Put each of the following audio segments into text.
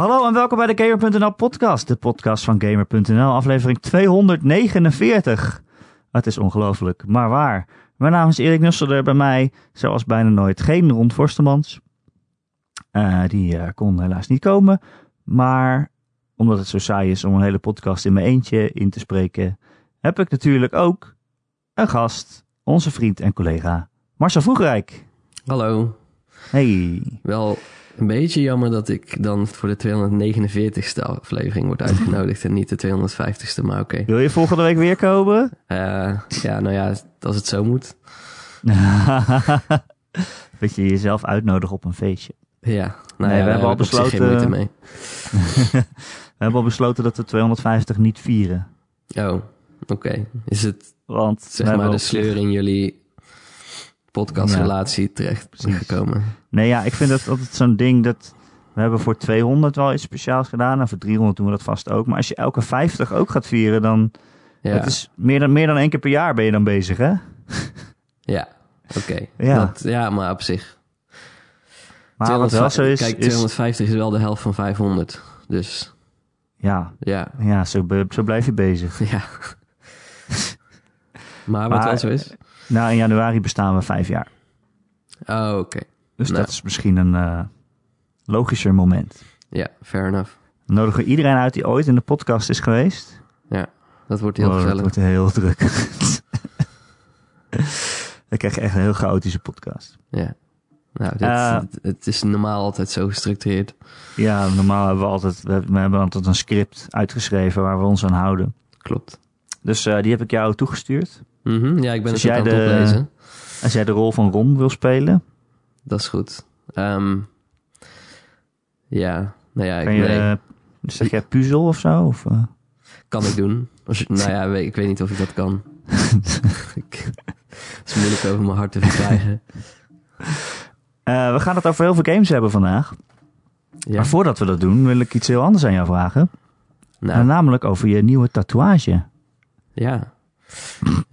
Hallo en welkom bij de Gamer.nl podcast, de podcast van Gamer.nl, aflevering 249. Het is ongelooflijk, maar waar. Mijn naam is Erik Nusselder, bij mij, zoals bijna nooit, geen Ron Forstemans. Uh, die uh, kon helaas niet komen, maar omdat het zo saai is om een hele podcast in mijn eentje in te spreken, heb ik natuurlijk ook een gast, onze vriend en collega Marcel Vroegrijk. Hallo. Hey. Wel een beetje jammer dat ik dan voor de 249ste aflevering word uitgenodigd en niet de 250ste, maar oké. Okay. Wil je volgende week weer komen? Uh, ja, nou ja, als het zo moet. Dat je jezelf uitnodigen op een feestje. Ja, nou nee, ja, we hebben al besloten. Geen moeite mee. we hebben al besloten dat we 250 niet vieren. Oh, oké. Okay. Is het Want zeg maar de sleur in jullie podcastrelatie ja, terecht gekomen. Nee, ja, ik vind dat altijd zo'n ding dat... We hebben voor 200 wel iets speciaals gedaan. En voor 300 doen we dat vast ook. Maar als je elke 50 ook gaat vieren, dan... Ja. Het is meer dan, meer dan één keer per jaar ben je dan bezig, hè? Ja, oké. Ja. ja, maar op zich. Maar wat wel zo is... Kijk, 250 is... is wel de helft van 500. Dus... Ja, ja. ja zo, zo blijf je bezig. Ja. maar wat maar, wel zo is... Nou, in januari bestaan we vijf jaar. Oh, oké. Dus nou. dat is misschien een uh, logischer moment. Ja, fair enough. Dan nodigen we iedereen uit die ooit in de podcast is geweest. Ja, dat wordt heel oh, gezellig. Dat wordt heel druk. Dan krijg je echt een heel chaotische podcast. Ja. Nou, dit, uh, het is normaal altijd zo gestructureerd. Ja, normaal hebben we altijd, we hebben, we hebben altijd een script uitgeschreven waar we ons aan houden. Klopt. Dus uh, die heb ik jou toegestuurd. Mm -hmm. Ja, ik ben dus het aan het oplezen. Als jij de rol van Ron wil spelen. Dat is goed. Um, ja, nou ja. Ik, je, nee. zeg jij puzzel of zo? Of, uh? Kan ik doen. Als nou ja, ik weet niet of ik dat kan. Het is moeilijk over mijn hart te verkrijgen. Uh, we gaan het over heel veel games hebben vandaag. Ja. Maar voordat we dat doen, wil ik iets heel anders aan jou vragen. Nou. namelijk over je nieuwe tatoeage. Ja.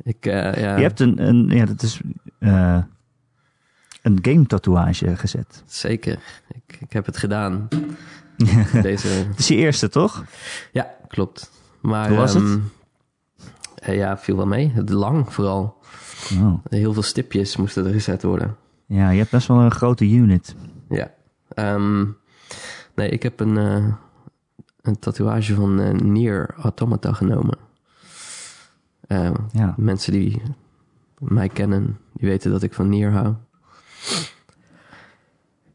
Ik, uh, ja. Je hebt een, een ja, dat is uh, een game tatoeage gezet. Zeker. Ik, ik heb het gedaan. Deze... Het is je eerste, toch? Ja, klopt. Maar, Hoe was um, het? Uh, ja, viel wel mee. Het lang vooral. Oh. Heel veel stipjes moesten er gezet worden. Ja, je hebt best wel een grote unit. Ja. Um, nee, ik heb een, uh, een tatoeage van uh, Nier Automata genomen. Uh, ja. Mensen die mij kennen, die weten dat ik van Nier hou.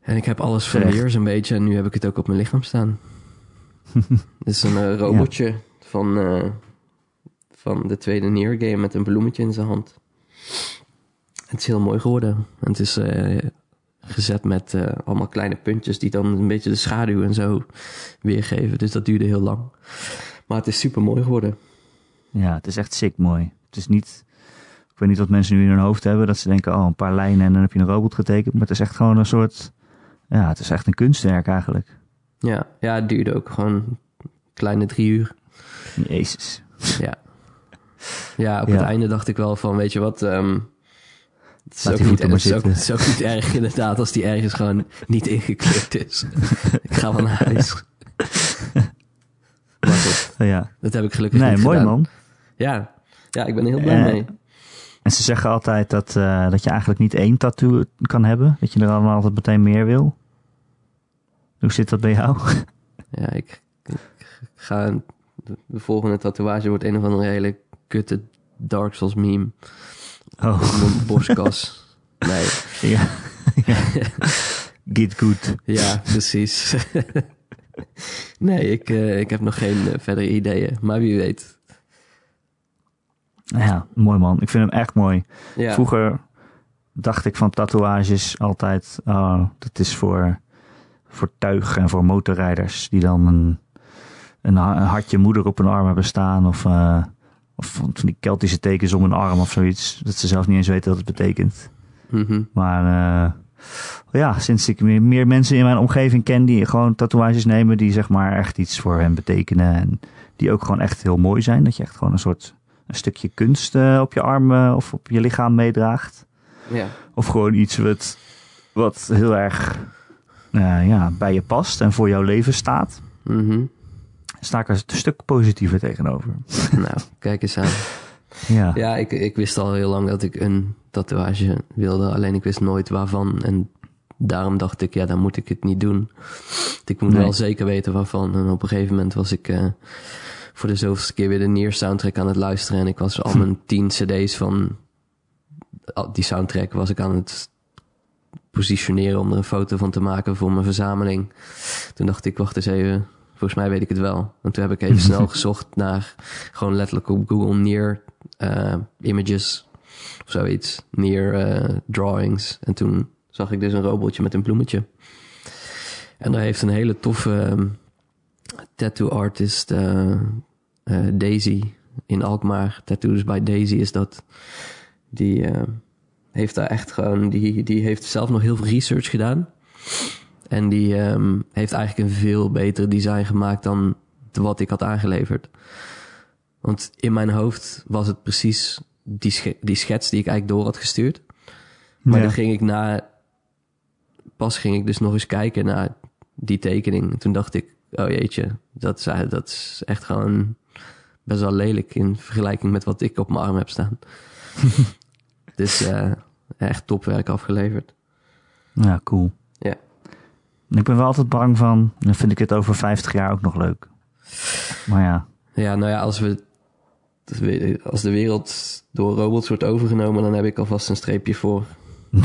En ik heb alles van Nier zo'n beetje en nu heb ik het ook op mijn lichaam staan. Het is een uh, robotje ja. van, uh, van de tweede Nier game met een bloemetje in zijn hand. Het is heel mooi geworden. En het is gezet met allemaal kleine puntjes die dan een beetje de schaduw en zo weergeven. Dus dat duurde heel lang. Maar het is super mooi geworden. Ja, het is echt sick mooi. Het is niet, ik weet niet wat mensen nu in hun hoofd hebben, dat ze denken, oh, een paar lijnen en dan heb je een robot getekend. Maar het is echt gewoon een soort, ja, het is echt een kunstwerk eigenlijk. Ja, ja het duurde ook gewoon kleine drie uur. Jezus. Ja. Ja, op ja. het einde dacht ik wel van, weet je wat, um, het is, ook niet, het, is ook, het is ook niet erg inderdaad als die ergens gewoon niet ingekleurd is. ik ga van huis. Ja. Dat heb ik gelukkig nee, niet mooi gedaan. man. Ja. ja, ik ben er heel blij uh, mee. En ze zeggen altijd dat, uh, dat je eigenlijk niet één tattoo kan hebben. Dat je er allemaal altijd meteen meer wil. Hoe zit dat bij jou? Ja, ik, ik ga... De volgende tatoeage wordt een of andere hele kutte Dark Souls meme. Oh. Mijn borstkas. Nee. Ja. ja. Get good. Ja, precies. nee, ik, uh, ik heb nog geen uh, verdere ideeën, maar wie weet. Ja, mooi man. Ik vind hem echt mooi. Ja. Vroeger dacht ik van tatoeages altijd, oh, dat is voor, voor tuig en voor motorrijders die dan een, een, een hartje moeder op hun arm hebben staan of, uh, of van die Keltische tekens om een arm of zoiets. Dat ze zelf niet eens weten wat het betekent. Mm -hmm. Maar ja, sinds ik meer, meer mensen in mijn omgeving ken die gewoon tatoeages nemen die zeg maar echt iets voor hen betekenen. En die ook gewoon echt heel mooi zijn. Dat je echt gewoon een soort een stukje kunst uh, op je arm uh, of op je lichaam meedraagt. Ja. Of gewoon iets wat, wat heel erg eh, ja, bij je past en voor jouw leven staat, Mhm. sta ik er een stuk positiever tegenover. nou, kijk eens aan. Ja, Ja, ik, ik wist al heel lang dat ik een tatoeage wilde. Alleen ik wist nooit waarvan. En daarom dacht ik, ja, dan moet ik het niet doen. Ik moet Nee. wel zeker weten waarvan. En op een gegeven moment was ik eh, voor de zoveelste keer weer de Nier soundtrack aan het luisteren. En ik was al mijn tien cd's van die soundtrack was ik aan het positioneren om er een foto van te maken voor mijn verzameling. Toen dacht ik, wacht eens even, volgens mij weet ik het wel. En toen heb ik even snel gezocht naar gewoon letterlijk op Google Near eh, images of zoiets. Near eh, drawings. En toen zag ik dus een robotje met een bloemetje. En daar heeft een hele toffe ehm, tattoo artist eh, eh, Daisy in Alkmaar. Tattoos by Daisy is dat. Die eh, heeft daar echt gewoon, die, die heeft zelf nog heel veel research gedaan. En die ehm, heeft eigenlijk een veel beter design gemaakt dan wat ik had aangeleverd. Want in mijn hoofd was het precies die, sch- die schets die ik eigenlijk door had gestuurd. Maar Ja. dan ging ik na... Pas ging ik dus nog eens kijken naar die tekening. En toen dacht ik, oh jeetje, dat is, dat is echt gewoon best wel lelijk in vergelijking met wat ik op mijn arm heb staan. dus eh, echt topwerk afgeleverd. ja, cool. Ja. Ik ben wel altijd bang van, dan vind ik het over 50 jaar ook nog leuk. Maar ja, Ja, nou ja, als we als de wereld door robots wordt overgenomen, dan heb ik alvast een streepje voor.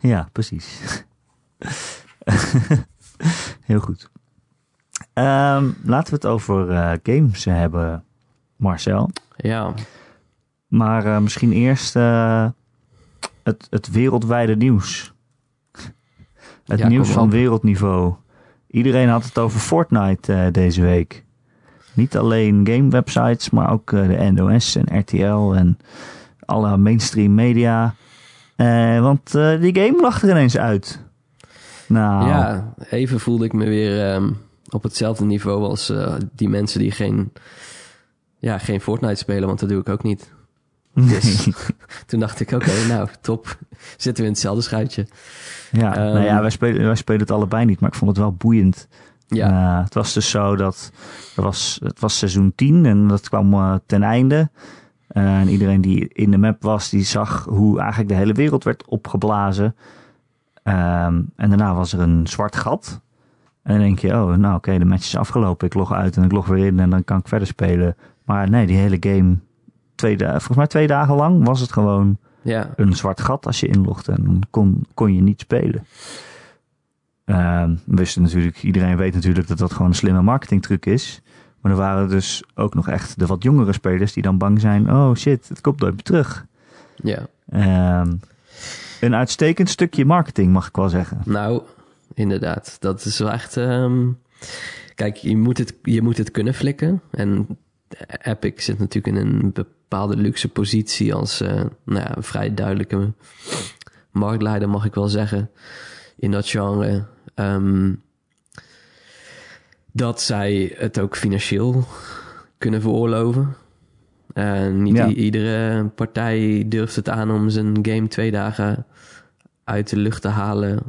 ja, precies. Heel goed. Ehm, laten we het over eh, games hebben, Marcel. Ja, Maar eh, misschien eerst eh, het, het wereldwijde nieuws. Het Ja, nieuws van op. wereldniveau. Iedereen had het over Fortnite deze week. Niet alleen game websites, maar ook de NOS en RTL en alle mainstream media. Want die game lag er ineens uit. Nou, ja, even voelde ik me weer ehm, op hetzelfde niveau als eh, die mensen die geen, ja, geen Fortnite spelen, want dat doe ik ook niet. Dus toen dacht ik, oké, nou, top. Zitten we in hetzelfde schuitje. ja, Ehm, nou ja wij, spelen, wij spelen het allebei niet, maar ik vond het wel boeiend. Ja, Eh, het was dus zo dat er was, het was seizoen 10 en dat kwam eh, ten einde. En iedereen die in de map was, die zag hoe eigenlijk de hele wereld werd opgeblazen. Ehm, en daarna was er een zwart gat. En dan denk je, oh, nou oké, de match is afgelopen. Ik log uit en ik log weer in en dan kan ik verder spelen. Maar nee, die hele game, twee volgens mij twee dagen lang, was het gewoon ja, een zwart gat als je inlogde. En dan kon, kon je niet spelen. Ehm, wisten natuurlijk, iedereen weet natuurlijk dat dat gewoon een slimme marketingtruc is. Maar er waren dus ook nog echt de wat jongere spelers die dan bang zijn. Oh shit, het komt nooit meer terug. ja. Ehm, een uitstekend stukje marketing, mag ik wel zeggen. Nou, inderdaad. Dat is wel echt. ehm, kijk, je moet, het, je moet het kunnen flikken. En Epic zit natuurlijk in een bepaalde luxe positie als eh, nou ja, vrij duidelijke marktleider, mag ik wel zeggen, in dat genre. Ehm, dat zij het ook financieel kunnen veroorloven. Eh, niet Ja. iedere partij durft het aan om zijn game twee dagen uit de lucht te halen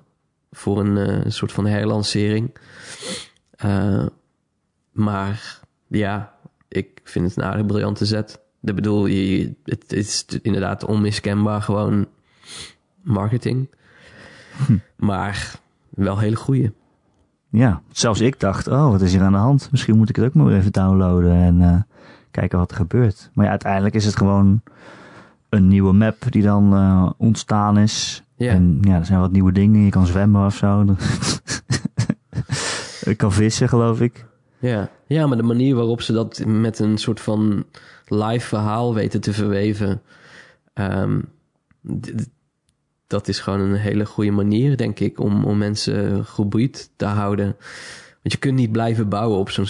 voor een eh, soort van herlancering. Eh, maar ja, ik vind het een aardig briljante zet. Ik bedoel, je, het is inderdaad onmiskenbaar gewoon marketing. Maar wel hele goeie. Ja, zelfs ik dacht, oh, wat is hier aan de hand? Misschien moet ik het ook maar even downloaden en kijken wat er gebeurt. Maar ja, uiteindelijk is het gewoon een nieuwe map die dan eh, ontstaan is. En ja, er zijn wat nieuwe dingen. Je kan zwemmen of zo. ik kan vissen, geloof ik. Ja. ja, maar de manier waarop ze dat met een soort van live verhaal weten te verweven, ehm, dat is gewoon een hele goede manier, denk ik, om, om mensen geboeid te houden. Want je kunt niet blijven bouwen op zo'n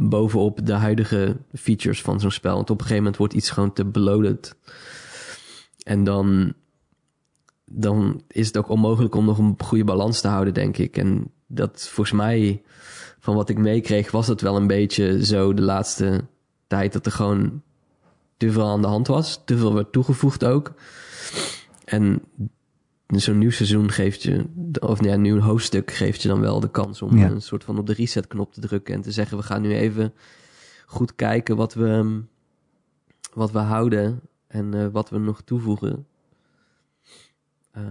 bovenop de huidige features van zo'n spel. Want op een gegeven moment wordt iets gewoon te bloated. En dan, dan is het ook onmogelijk om nog een goede balans te houden, denk ik. En dat volgens mij, van wat ik meekreeg, was het wel een beetje zo de laatste tijd dat er gewoon te veel aan de hand was. Te veel werd toegevoegd ook. En zo'n nieuw seizoen geeft je, of ja, een nieuw hoofdstuk geeft je dan wel de kans om een soort van op de resetknop te drukken en te zeggen: we gaan nu even goed kijken wat we, wat we houden en uh, wat we nog toevoegen. Uh,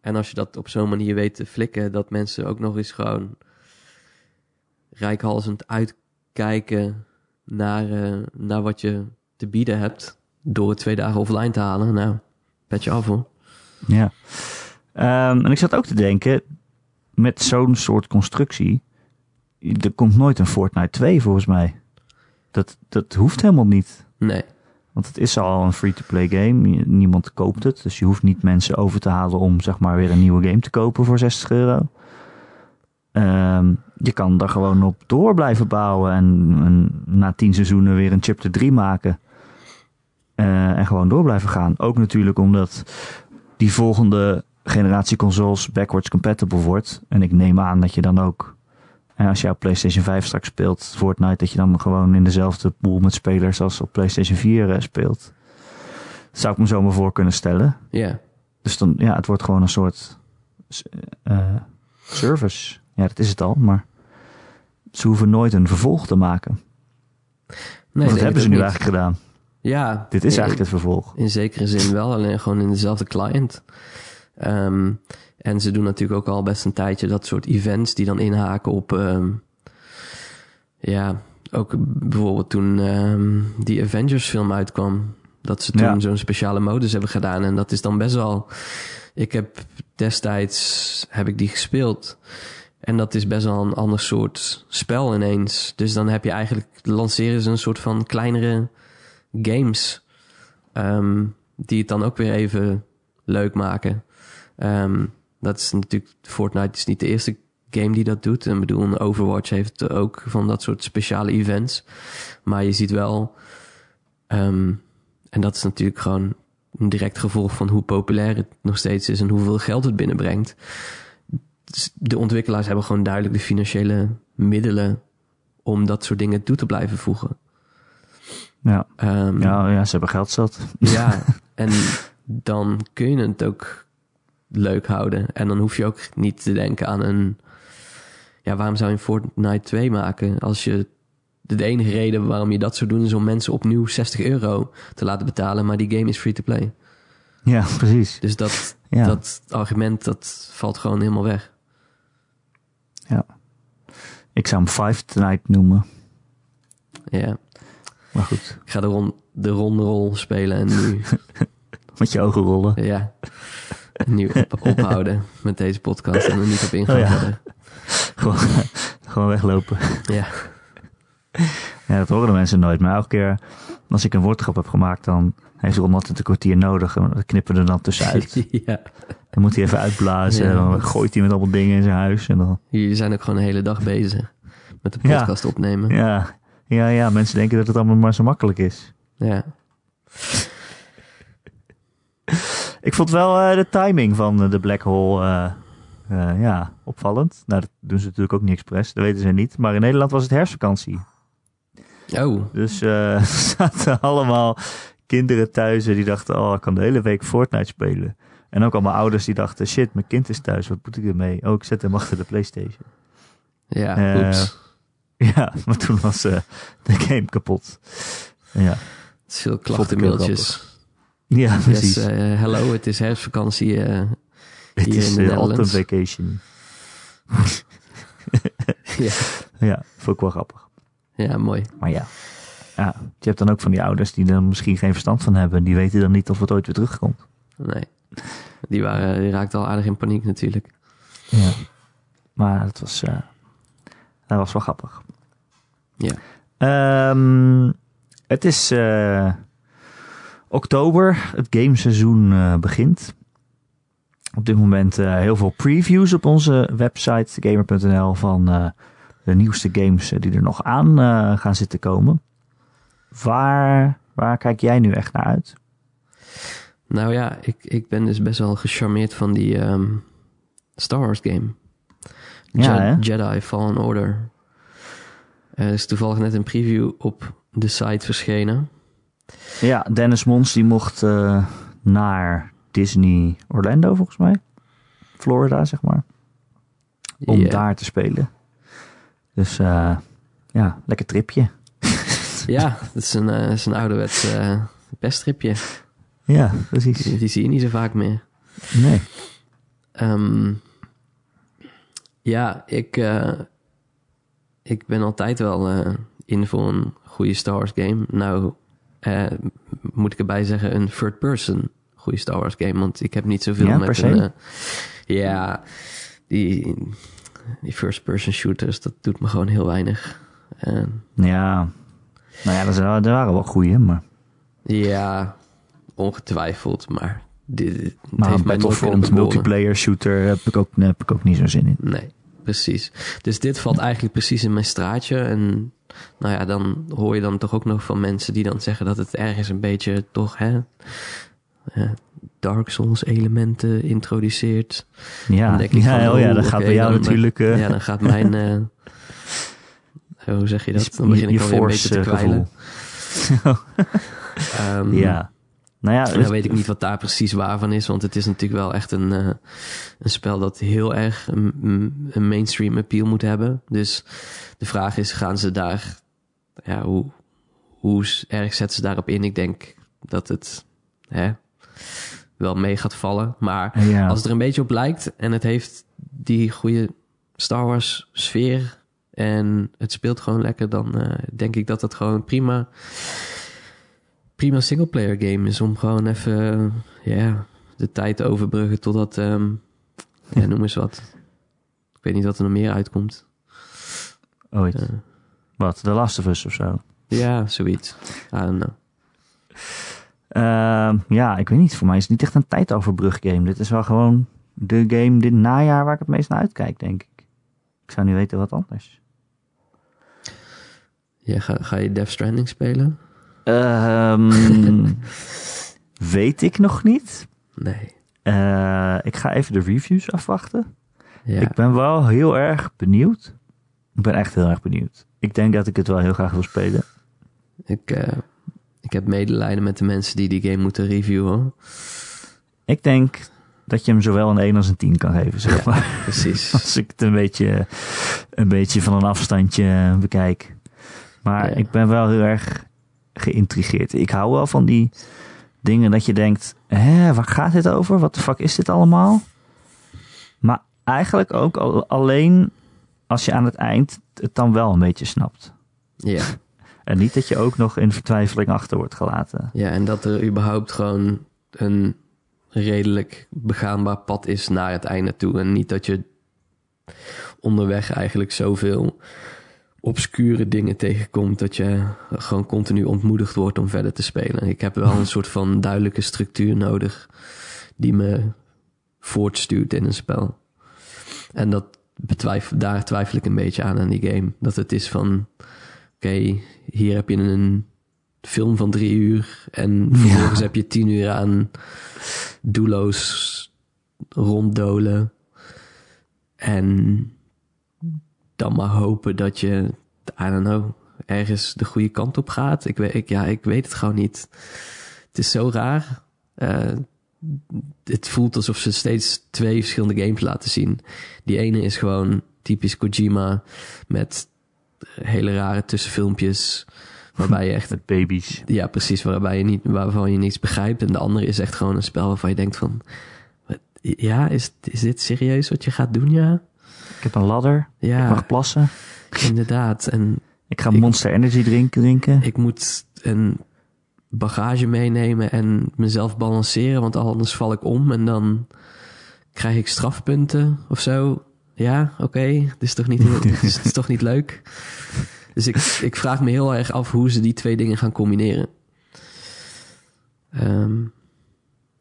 en als je dat op zo'n manier weet te flikken, dat mensen ook nog eens gewoon rijkhalsend uitkijken naar, uh, naar wat je te bieden hebt door het twee dagen offline te halen. Nou, petje af hoor. Ja. Um, en ik zat ook te denken, met zo'n soort constructie, er komt nooit een Fortnite 2 volgens mij. Dat, dat hoeft helemaal niet. Nee. Want het is al een free-to-play game. Niemand koopt het. Dus je hoeft niet mensen over te halen om zeg maar weer een nieuwe game te kopen voor 60 euro. Um, je kan daar gewoon op door blijven bouwen en, en na 10 seizoenen weer een chapter 3 maken. Uh, en gewoon door blijven gaan. Ook natuurlijk omdat die volgende generatie consoles backwards compatible wordt. En ik neem aan dat je dan ook, en als je op PlayStation 5 straks speelt, Fortnite, dat je dan gewoon in dezelfde pool met spelers als op PlayStation 4 uh, speelt. Dat zou ik me zo maar voor kunnen stellen. Ja. Yeah. Dus dan, ja, het wordt gewoon een soort uh, service. Ja, dat is het al, maar ze hoeven nooit een vervolg te maken. Nee, dat hebben ze nu niet. eigenlijk gedaan. Ja. Dit is eigenlijk het vervolg. In zekere zin wel, alleen gewoon in dezelfde client. Um, en ze doen natuurlijk ook al best een tijdje dat soort events die dan inhaken op... Um, ja, ook bijvoorbeeld toen um, die Avengers film uitkwam. Dat ze toen ja. zo'n speciale modus hebben gedaan. En dat is dan best wel... Ik heb destijds heb ik die gespeeld. En dat is best wel een ander soort spel ineens. Dus dan heb je eigenlijk... Lanceren ze een soort van kleinere games. Um, die het dan ook weer even leuk maken. Um, dat is natuurlijk, Fortnite is niet de eerste game die dat doet. En bedoel, Overwatch heeft ook van dat soort speciale events. Maar je ziet wel, um, en dat is natuurlijk gewoon een direct gevolg van hoe populair het nog steeds is en hoeveel geld het binnenbrengt. De ontwikkelaars hebben gewoon duidelijk de financiële middelen om dat soort dingen toe te blijven voegen. Ja, um, ja, ja ze hebben geld zat. Ja, en dan kun je het ook leuk houden. En dan hoef je ook niet te denken aan een... Ja, waarom zou je een Fortnite 2 maken? Als je... De enige reden waarom je dat zou doen... is om mensen opnieuw 60 euro te laten betalen. Maar die game is free-to-play. Ja, precies. Dus dat, ja. dat argument, dat valt gewoon helemaal weg. Ja. Ik zou hem Five Tonight noemen. Ja. Maar goed. Ik ga de, ron de rondrol spelen en nu... Met je ogen rollen. Ja. nu op ophouden met deze podcast en er niet op ingaan. Oh ja. gewoon, gewoon weglopen. Ja. Ja, dat horen de mensen nooit. Maar elke keer als ik een woordgrap heb gemaakt, dan heeft Ron altijd een kwartier nodig. En dat knippen er dan tussenuit. ja. Dan moet hij even uitblazen. Ja. En dan gooit hij met allemaal dingen in zijn huis. En dan... Jullie zijn ook gewoon een hele dag bezig met de podcast ja. opnemen. Ja. Ja, ja. Mensen denken dat het allemaal maar zo makkelijk is. Ja. Ik vond wel uh, de timing van de Black Hole uh, uh, ja, opvallend. Nou, dat doen ze natuurlijk ook niet expres, dat weten ze niet. Maar in Nederland was het herfstvakantie. Oh. Dus er zaten allemaal kinderen thuis die dachten, oh, ik kan de hele week Fortnite spelen. En ook allemaal ouders die dachten, shit, mijn kind is thuis, wat moet ik ermee? Oh, ik zet hem achter de Playstation. Ja, oeps. Ja, maar toen was de game kapot. Ja. Veel klachtenmailtjes. Ja, precies. Yes, uh, hello, het is herfstvakantie uh, hier het is, in de uh, autumn vacation. ja. ja, vond ik wel grappig. Ja, mooi. Maar ja. ja, je hebt dan ook van die ouders die er misschien geen verstand van hebben. Die weten dan niet of het ooit weer terugkomt. Nee, die, waren, die raakten al aardig in paniek natuurlijk. Ja, maar dat was, dat was wel grappig. Ja. Um, het is oktober, het gameseizoen uh, begint. Op dit moment uh, heel veel previews op onze website gamer.nl van de nieuwste games die er nog aan gaan zitten komen. Waar, waar kijk jij nu echt naar uit? Nou ja, ik, ik ben dus best wel gecharmeerd van die um, Star Wars game. Ja, Jedi Fallen Order. Er is toevallig net een preview op de site verschenen. Ja, Dennis Mons die mocht uh, naar Disney Orlando volgens mij. Florida, zeg maar. Om daar te spelen. Dus eh, ja, lekker tripje. Ja, dat is een, eh, is een ouderwets eh pesttripje. Ja, precies. Die, die zie je niet zo vaak meer. Nee. Ehm, ja, ik, eh, ik ben altijd wel eh, in voor een goede Star Wars game. Nou, eh, moet ik erbij zeggen, een third person goede Star Wars game. Want ik heb niet zoveel Ja, met per se? een... eh, ja, die, die first person shooters, dat doet me gewoon heel weinig. Ja. Nou ja, dat er waren wel goeie, maar... ja, ongetwijfeld, maar... Dit, dit Maar heeft een Battlefront multiplayer shooter heb ik, ook, heb ik ook niet zo zin in. Nee, precies. Dus dit valt eigenlijk precies in mijn straatje. En nou ja, dan hoor je dan toch ook nog van mensen die dan zeggen dat het ergens een beetje toch, hè, eh, Dark Souls elementen introduceert. Ja, Dan denk ik ja, van, oh ja dat gaat bij jou dan- natuurlijk... eh, ja, dan gaat mijn, eh, hoe zeg je dat? Dan je- begin ik je alweer een beetje te kwijlen. Ehm, ja. Nou ja, Nou weet ik niet wat daar precies waar van is, want het is natuurlijk wel echt een, eh, een spel dat heel erg een, een mainstream appeal moet hebben. Dus de vraag is, gaan ze daar, ja, hoe, hoe erg zetten ze daarop in? Ik denk dat het hè, wel mee gaat vallen. Maar ja. als het er een beetje op lijkt en het heeft die goede Star Wars sfeer en het speelt gewoon lekker, dan eh, denk ik dat het gewoon prima, prima singleplayer game is om gewoon even ja, de tijd te overbruggen totdat, ehm, ja, noem eens wat. Ik weet niet wat er nog meer uitkomt. Ooit. Eh, Wat, The Last of Us of zo? ja, zoiets. I don't know. Ehm, ja, ik weet niet. Voor mij is het niet echt een tijdoverbrug game. Dit is wel gewoon de game dit najaar waar ik het meest naar uitkijk, denk ik. Ik zou niet weten wat anders. Ja, ga, ga je Death Stranding spelen? Ehm, weet ik nog niet. Nee. Eh, ik ga even de reviews afwachten. Ja. Ik ben wel heel erg benieuwd. Ik ben echt heel erg benieuwd. Ik denk dat ik het wel heel graag wil spelen. Ik, eh, ik heb medelijden met de mensen die die game moeten reviewen. Ik denk dat je hem zowel een 1 als een 10 kan geven, zeg Ja. maar. Precies. Als ik het een beetje, een beetje van een afstandje bekijk. Maar Ja. ik ben wel heel erg geïntrigeerd. Ik hou wel van die dingen dat je denkt: hè, waar gaat dit over? Wat de fuck is dit allemaal? Maar eigenlijk ook al- alleen als je aan het eind het dan wel een beetje snapt. Ja. En niet dat je ook nog in vertwijfeling achter wordt gelaten. ja, en dat er überhaupt gewoon een redelijk begaanbaar pad is naar het einde toe. En niet dat je onderweg eigenlijk zoveel obscure dingen tegenkomt dat je gewoon continu ontmoedigd wordt om verder te spelen. Ik heb wel een soort van duidelijke structuur nodig die me voortstuurt in een spel. En dat betwijfel, daar twijfel ik een beetje aan aan die game. Dat het is van, oké, hier heb je een film van drie uur en vervolgens heb je tien uur aan doelloos ronddolen. En dan maar hopen dat je, I don't know, ergens de goede kant op gaat. Ik weet, ik, ja, ik weet het gewoon niet. Het is zo raar. Eh, het voelt alsof ze steeds twee verschillende games laten zien. Die ene is gewoon typisch Kojima met hele rare tussenfilmpjes. Waarbij je echt Met baby's. ja, precies. Waarbij je niet, waarvan je niets begrijpt. En de andere is echt gewoon een spel waarvan je denkt van... Ja, is, is dit serieus wat je gaat doen, ja? Ik heb een ladder. Ik Ja, mag plassen. inderdaad. En Ik ga Ik- Monster Energy drinken. drinken. ik moet een bagage meenemen en mezelf balanceren, want anders val ik om en dan krijg ik strafpunten of zo. Ja, oké, dit is toch niet, heel- dit is, dit is toch niet leuk? Dus ik, ik vraag me heel erg af hoe ze die twee dingen gaan combineren. Ehm,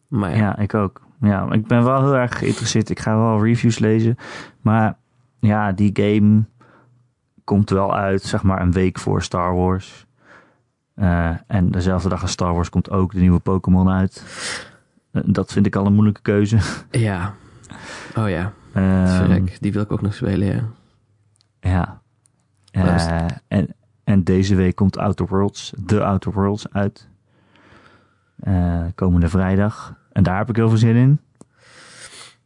maar ja, Ja, ik ook. Ja, ik ben wel heel erg geïnteresseerd. Ik ga wel reviews lezen. Maar ja, die game komt wel uit, zeg maar, een week voor Star Wars. Eh, en dezelfde dag als Star Wars komt ook de nieuwe Pokémon uit. Eh, dat vind ik al een moeilijke keuze. ja. Oh ja, Ehm. Die wil ik ook nog spelen, ja. Ja. Eh, en, en deze week komt Outer Worlds, The Outer Worlds uit. Komende vrijdag. En daar heb ik heel veel zin in.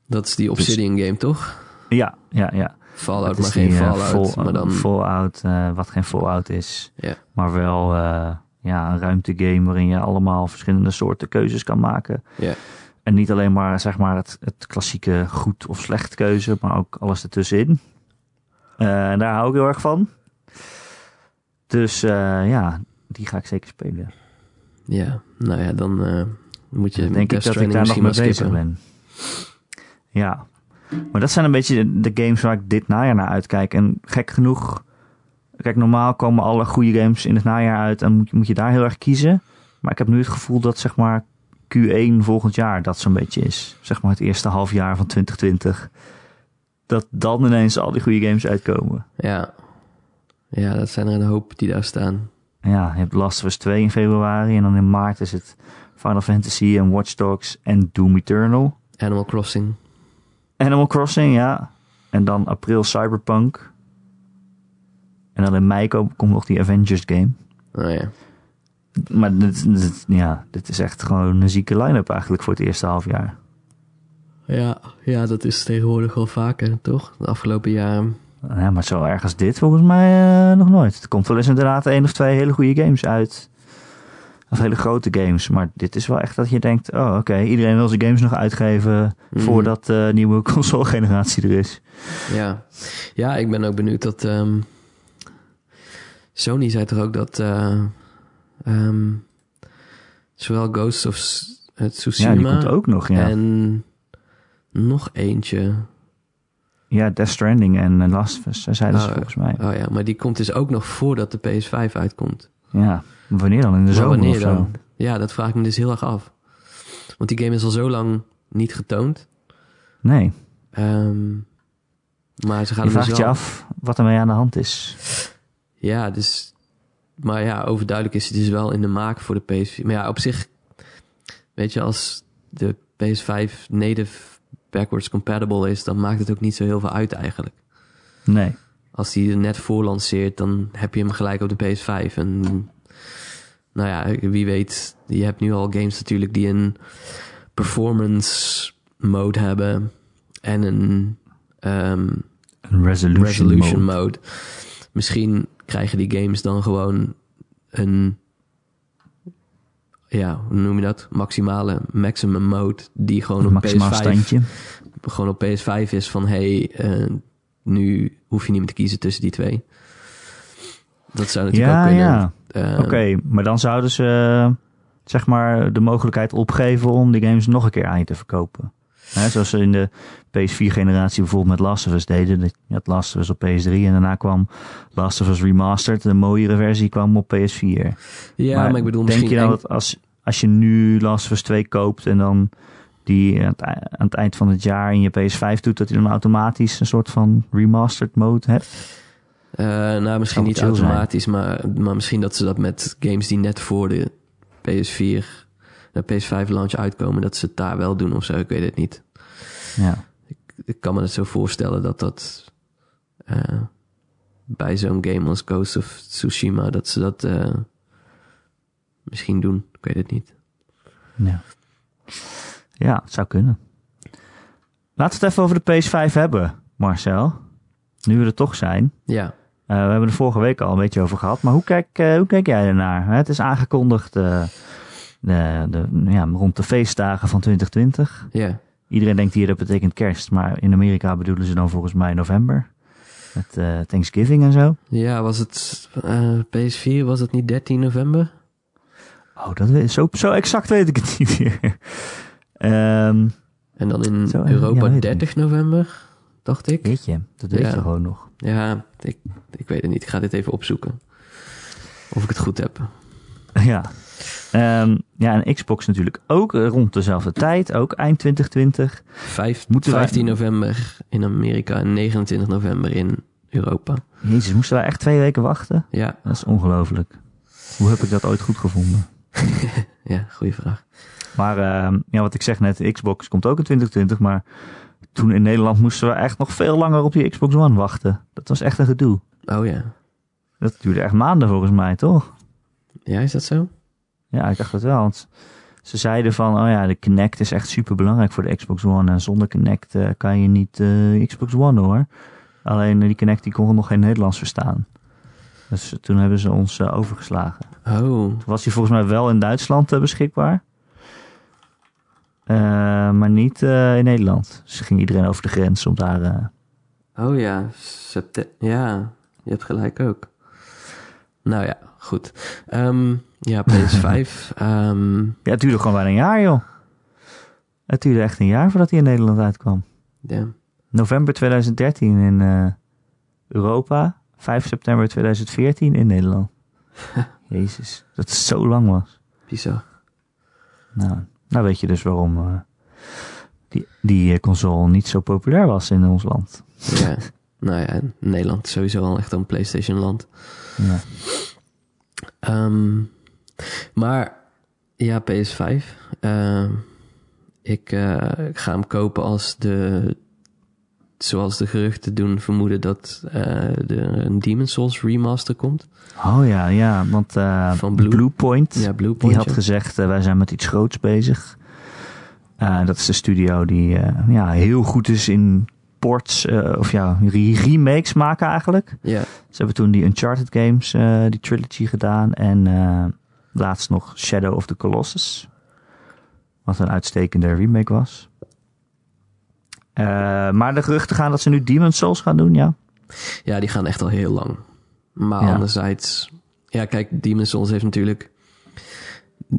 Dat is die Obsidian game, toch? Ja, ja, ja. Fallout, maar geen die, eh, Fallout. Fall- maar dan... Fallout, eh, wat geen Fallout is. Maar wel eh, ja, een ruimtegame waarin je allemaal verschillende soorten keuzes kan maken. En niet alleen maar, zeg maar het, het klassieke goed of slecht keuze, maar ook alles ertussenin. Eh, en daar hou ik heel erg van. Dus ja, die ga ik zeker spelen. Ja, nou ja, dan moet je denk ik dat ik daar nog mee bezig ben. Ja. Maar dat zijn een beetje de games waar ik dit najaar naar uitkijk. En gek genoeg... Kijk, normaal komen alle goede games in het najaar uit... en moet, je- moet je daar heel erg kiezen. Maar ik heb nu het gevoel dat zeg maar Q1 volgend jaar dat zo'n beetje is. Zeg maar het eerste half jaar van 2020. Dat dan ineens al die goede games uitkomen. Ja. ja, dat zijn er een hoop die daar staan. Ja, je hebt Last of Us 2 in februari... en dan in maart is het Final Fantasy en Watch Dogs en Doom Eternal... Animal Crossing. Animal Crossing, ja. En dan april Cyberpunk. En dan in mei komt, komt nog die Avengers game. Oh ja. Maar dit, dit- ja, dit is echt gewoon een zieke line-up eigenlijk voor het eerste half jaar. Ja, ja, dat is tegenwoordig wel vaker, toch? De afgelopen jaren. Ja, maar zo erg als dit volgens mij eh, nog nooit. Het komt wel eens inderdaad één of twee hele goede games uit. Of hele grote games. Maar dit is wel echt dat je denkt... Oh, oké, iedereen wil zijn games nog uitgeven... Mhm. voordat de nieuwe console-generatie er is. Ja. ja, ik ben ook benieuwd dat... ehm, Sony zei toch ook dat... eh, ehm, zowel Ghost of S- eh, Ja, Tsushima... die komt ook nog, ja. En nog eentje. Ja, Death Stranding en eh, Last of Us, zeiden ze Oh, volgens mij. Oh ja, maar die komt dus ook nog voordat de PS5 uitkomt. Ja, wanneer dan? In de zomer wanneer of zo? dan? Ja, dat vraag ik me dus heel erg af. Want die game is al zo lang niet getoond. Nee, Ehm, maar ze gaan je hem dus vraagt je af wat ermee aan de hand is. Ja, dus... Maar ja, overduidelijk is het dus wel in de maak voor de PS4. Maar ja, op zich... Weet je, als de PS5 native backwards compatible is... dan maakt het ook niet zo heel veel uit eigenlijk. Nee, Als die er net voor lanceert, dan heb je hem gelijk op de PS5. En nou ja, wie weet, je hebt nu al games natuurlijk die een performance mode hebben en een ehm, een resolution, resolution mode. mode. Misschien krijgen die games dan gewoon een, ja, hoe noem je dat? Maximale, maximum mode, die gewoon Een op maximaal PS5 standje. gewoon op PS5 is van hey, eh, nu hoef je niet meer te kiezen tussen die twee. Dat zou natuurlijk Ja, ook kunnen. ja. Eh, Oké, maar dan zouden ze eh, zeg maar de mogelijkheid opgeven om die games nog een keer aan je te verkopen. Hè, zoals ze in de PS4-generatie bijvoorbeeld met Last of Us deden. Dat- Je had Last of Us op PS3 en daarna kwam Last of Us Remastered. De mooiere versie kwam op PS4. Ja, maar, ik bedoel denk misschien... je nou dat als, als je nu Last of Us 2 koopt en dan die aan het, aan het eind van het jaar in je PS5 doet, dat je dan automatisch een soort van remastered mode hebt? Eh, nou, misschien niet zijn. automatisch, maar, maar misschien dat ze dat met games die net voor de PS4, de PS5 launch uitkomen, dat ze het daar wel doen of zo. Ik weet het niet. Ja. Ik kan me het zo voorstellen dat dat eh, bij zo'n game als Ghost of Tsushima, dat ze dat eh, misschien doen. Ik weet het niet. Ja. ja, het zou kunnen. Laten we het even over de PS5 hebben, Marcel. Nu we er toch zijn. Ja. Eh, we hebben er vorige week al een beetje over gehad. Maar hoe kijk, eh, hoe kijk jij ernaar? Het is aangekondigd eh, de, de, ja, rond de feestdagen van 2020. Ja. Iedereen denkt hier dat betekent kerst. Maar in Amerika bedoelen ze dan volgens mij november. Met Thanksgiving en zo. Ja, was het eh, PS4, was het niet 13 november? Oh, dat weet, zo, zo exact weet ik het niet meer. Ehm En dan in Zo, Europa ja, weet ik 30 november, dacht ik. weet je, dat weet Ja. je gewoon nog. Ja, ik, ik weet het niet. Ik ga dit even opzoeken. Of ik het goed heb. Ja. Ehm, ja, en Xbox natuurlijk ook rond dezelfde tijd. Ook eind 2020. Vijf, Moeten wij- 15 november in Amerika en 29 november in Europa. Jezus, moesten wij echt twee weken wachten? Ja, Dat is ongelooflijk. Hoe heb ik dat ooit goed gevonden? ja goede vraag. Maar ehm, ja, wat ik zeg net, Xbox komt ook in 2020. Maar toen in Nederland moesten we echt nog veel langer op die Xbox One wachten. Dat was echt een gedoe. Oh ja. Dat duurde echt maanden volgens mij, toch? Ja, is dat zo? Ja, ik dacht het wel. Want ze zeiden van, oh ja, de Kinect is echt super belangrijk voor de Xbox One. En zonder Kinect uh, kan je niet uh, Xbox One hoor. Alleen die Kinect die kon nog geen Nederlands verstaan. Dus toen hebben ze ons overgeslagen. Oh. Toen was hij volgens mij wel in Duitsland beschikbaar. Maar niet in Nederland. Dus ging iedereen over de grens om daar... Oh ja, ja, je hebt gelijk ook. Nou ja, goed. Um, ja, PS5. um... Ja, het duurde gewoon bijna een jaar, joh. Het duurde echt een jaar voordat hij in Nederland uitkwam. Ja. November 2013 in uh, Europa. 5 september 2014 in Nederland. Jezus, dat het zo lang was. Bizar. Nou, nou weet je dus waarom uh, die, die uh, console niet zo populair was in ons land. Ja, nou ja, Nederland is sowieso al echt een PlayStation land. Ja. Um, maar ja, PS5. Uh, ik, uh, ik, ga hem kopen als de. Zoals de geruchten doen vermoeden dat uh, er een Demon Souls remaster komt. Oh ja, ja, want Van Blue, Bluepoint, ja, Bluepoint, die had gezegd wij zijn met iets groots bezig. dat is de studio die ja, heel goed is in ports, of ja, remakes maken eigenlijk. Ja. Ze hebben toen die Uncharted games, die trilogy gedaan en Laatst nog Shadow of the Colossus. Wat een uitstekende remake was. Uh, maar de geruchten gaan dat ze nu Demon's Souls gaan doen, ja? Ja, die gaan echt al heel lang. Maar ja. anderzijds... Ja, kijk, Demon's Souls heeft natuurlijk...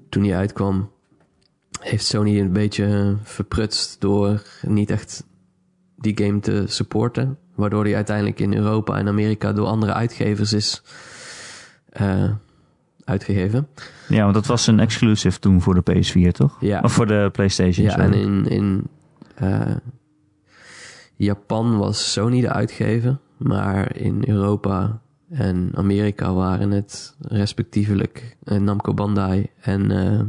Toen hij uitkwam... Heeft Sony een beetje verprutst door niet echt die game te supporten. Waardoor hij uiteindelijk in Europa en Amerika door andere uitgevers is... Uh, uitgegeven. Ja, want dat was een exclusive toen voor de PS4, toch? Ja. Of voor de PlayStation. Ja, en in, in uh, Japan was Sony de uitgever, maar in Europa en Amerika waren het respectievelijk uh, Namco Bandai en uh,